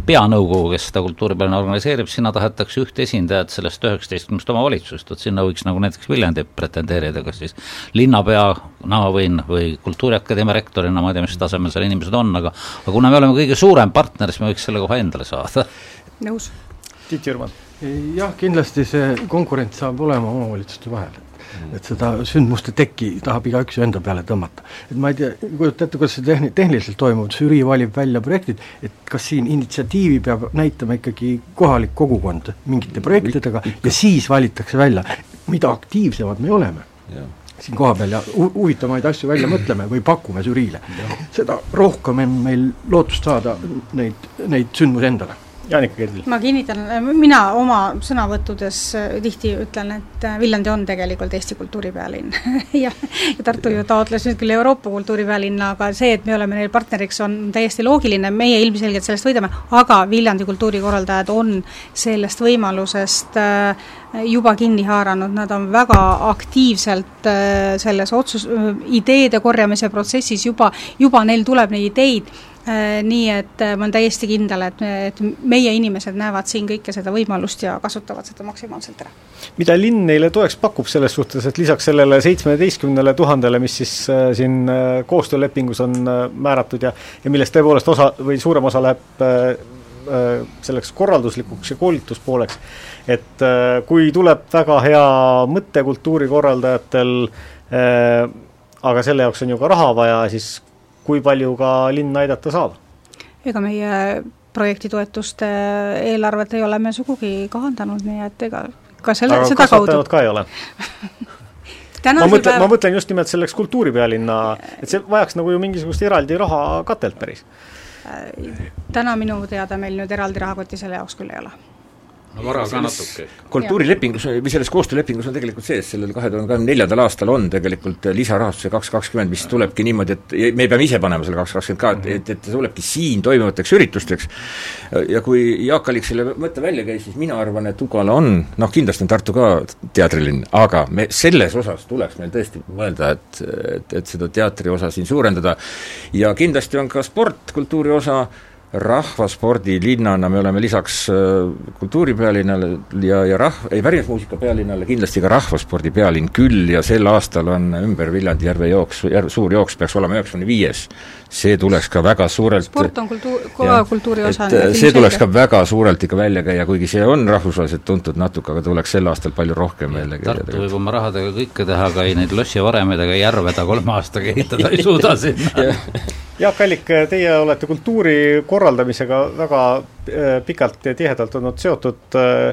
peanõukogu, kes seda kultuuripäevana organiseerib, sinna tahetakse ühte esindajat sellest üheksateistkümnest omavalitsusest, vot sinna võiks nagu näiteks Viljandi pretendeerida, kas siis linnapeana või, või Kultuuriakadeemia rektorina, ma ei tea, mis tasemel seal inimesed on, aga aga kuna me oleme kõige suurem partner, siis me võiks selle koha endale saada. nõus. Tiit Jürman. jah, kindlasti see konkurents saab olema omavalitsuste vahel. Et seda sündmuste tekki tahab igaüks ju enda peale tõmmata. et ma ei tea, kujuta ette, kuidas see tehni-, tehniliselt toimub, žürii valib välja projektid, et kas siin initsiatiivi peab näitama ikkagi kohalik kogukond mingite projektidega ja siis valitakse välja, mida aktiivsemad me oleme. Siin kohapeal ja hu-, huvitavaid asju välja mõtleme või pakume žüriile, seda rohkem on meil lootust saada neid, neid sündmusi endale Jaanika Kerdil. ma kinnitan, mina oma sõnavõttudes äh, tihti ütlen, et äh, Viljandi on tegelikult Eesti kultuuripealinn. Ja, ja Tartu ju taotles nüüd küll Euroopa kultuuripealinna, aga see, et me oleme neil partneriks, on täiesti loogiline, meie ilmselgelt sellest võidame, aga Viljandi kultuurikorraldajad on sellest võimalusest äh, juba kinni haaranud, nad on väga aktiivselt selles otsus, ideede korjamise protsessis juba, juba neil tuleb neid ideid. Äh, nii et äh, ma olen täiesti kindel, et, et meie inimesed näevad siin kõike seda võimalust ja kasutavad seda maksimaalselt ära. mida linn neile toeks pakub selles suhtes, et lisaks sellele seitsmeteistkümnele tuhandele, mis siis äh, siin äh, koostöölepingus on äh, määratud ja ja millest tõepoolest osa või suurem osa läheb äh, äh, selleks korralduslikuks ja koolituspooleks, et äh, kui tuleb väga hea mõte kultuurikorraldajatel äh,, aga selle jaoks on ju ka raha vaja, siis kui palju ka linn aidata saab? ega meie projektitoetuste eelarvet ei ole me sugugi kahandanud, nii et ega ka selle, seda kaudu ka ei ole ma mõtlen päev..., ma mõtlen just nimelt selleks kultuuripealinna, et see vajaks nagu ju mingisugust eraldi raha katelt päris. täna minu teada meil nüüd eraldi rahakotti selle jaoks küll ei ole no vara ka natuke. kultuurilepingus või selles koostöölepingus on tegelikult sees, sellel kahe tuhande kahekümne neljandal aastal on tegelikult lisarahastuse kaks kakskümmend, mis tulebki niimoodi, et me peame ise panema selle kaks kakskümmend ka, et, et, et tulebki siin toimuvateks üritusteks ja kui Jaak Allik selle mõtte välja käis, siis mina arvan, et Ugala on, noh kindlasti on Tartu ka teatrilinn, aga me selles osas tuleks meil tõesti mõelda, et, et, et seda teatri osa siin suurendada ja kindlasti on ka sport kultuuri osa, rahvaspordilinnana me oleme lisaks äh, kultuuripealinnale ja, ja rah-, ei pärismuusika pealinnale kindlasti ka rahvaspordi pealinn küll ja sel aastal on ümber Viljandi järve jooks, järv, suur jooks peaks olema üheksakümne viies. See tuleks ka väga suurelt sport on kultuur, ka kultuuri osa. see tuleks ka väga suurelt ikka välja käia, kuigi see on rahvusvaheliselt tuntud natuke, aga tuleks sel aastal palju rohkem välja käia. Tartu võib oma rahadega kõike teha, aga ei neid lossivaremeid ega järve ta kolme aastaga ehitada ei suuda sinna Jaak Allik, teie olete kultuuri korraldamisega väga äh, pikalt ja tihedalt olnud seotud. Äh,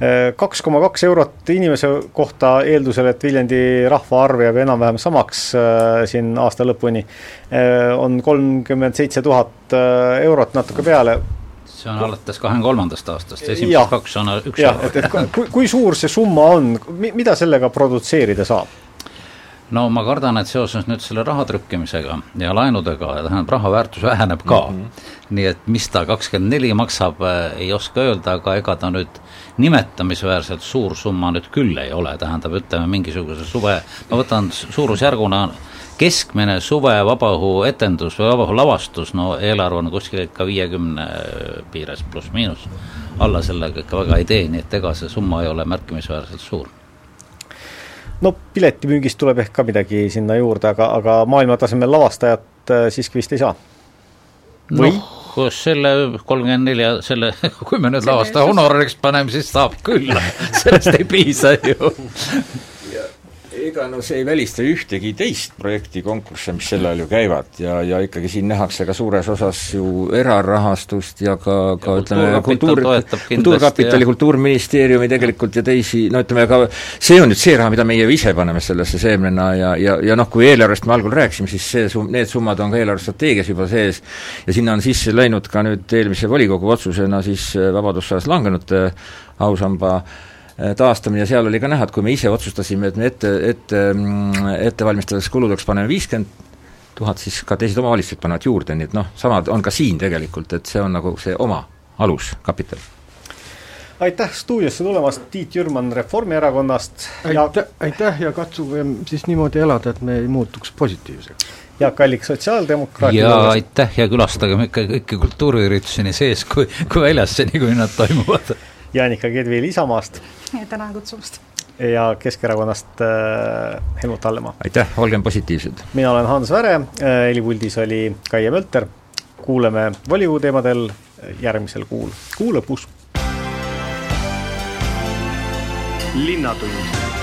äh, kaks koma kaks eurot inimese kohta, eeldusel, et Viljandi rahvaarv jääb enam-vähem samaks siin aasta lõpuni, on kolmkümmend seitse tuhat eurot natuke peale see on alates kahekümne kolmandast aastast, esimesed kaks on üks et, et kui, kui suur see summa on, mida sellega produtseerida saab? No ma kardan, et seoses nüüd selle raha trükkimisega ja laenudega, tähendab, raha väärtus väheneb ka mm. -hmm. nii et mis ta kakskümmend neli maksab, äh, ei oska öelda, aga ega ta nüüd nimetamisväärselt suur summa nüüd küll ei ole, tähendab, ütleme mingisuguse suve, ma võtan suurusjärguna keskmine suve vabaõhu etendus või vabaõhu lavastus, no eelarve on kuskil ikka viiekümne piires pluss-miinus, alla sellega ikka väga ei tee, nii et ega see summa ei ole märkimisväärselt suur no piletimüügist tuleb ehk ka midagi sinna juurde, aga, aga maailmatasemel lavastajat äh, siiski vist ei saa? või no,? selle kolmkümmend nelja, selle, kui me nüüd lavastaja honorariks paneme, siis saab küll, sellest ei piisa ju ega no see ei välista ühtegi teist projekti, konkursse, mis sel ajal ju käivad. Ja, ja ikkagi siin nähakse ka suures osas ju erarahastust ja ka, ka ja ütleme, kultuur, Kultuurkapitali, Kultuuriministeeriumi tegelikult ja teisi, no ütleme ka see on nüüd see raha, mida meie ise paneme sellesse seemnena ja, ja, ja noh, kui eelarvest me algul rääkisime, siis see sum-, need summad on ka eelarvestrateegias juba sees ja sinna on sisse läinud ka nüüd eelmise volikogu otsusena siis vabadussõjas langenute ausamba äh, Äh, taastamine, seal oli ka näha, et kui me ise otsustasime, et me ette, ette, mm, ettevalmistades kuludeks paneme viiskümmend tuhat, siis ka teised omavalitsused panevad juurde, nii et noh, sama on ka siin tegelikult, et see on nagu see oma aluskapital aitäh stuudiosse tulemast, Tiit Jürman Reformierakonnast. Aitäh, aitäh ja katsuge siis niimoodi elada, et me ei muutuks positiivseks. Jaak Allik Sotsiaaldemokraatide ja aitäh ja külastagem ikka kõiki kultuuriüritusi nii sees kui, kui väljas, seni kui nad toimuvad. Jaanika Kedvil Isamaast. Tänan kutsumast. ja Keskerakonnast äh, Helmut Hallemaa. aitäh, olgem positiivsed. mina olen Hans Väre äh,, helipuldis oli Kaie Mölter, kuuleme volikogu teemadel järgmisel kuul, kuu lõpus. linnatund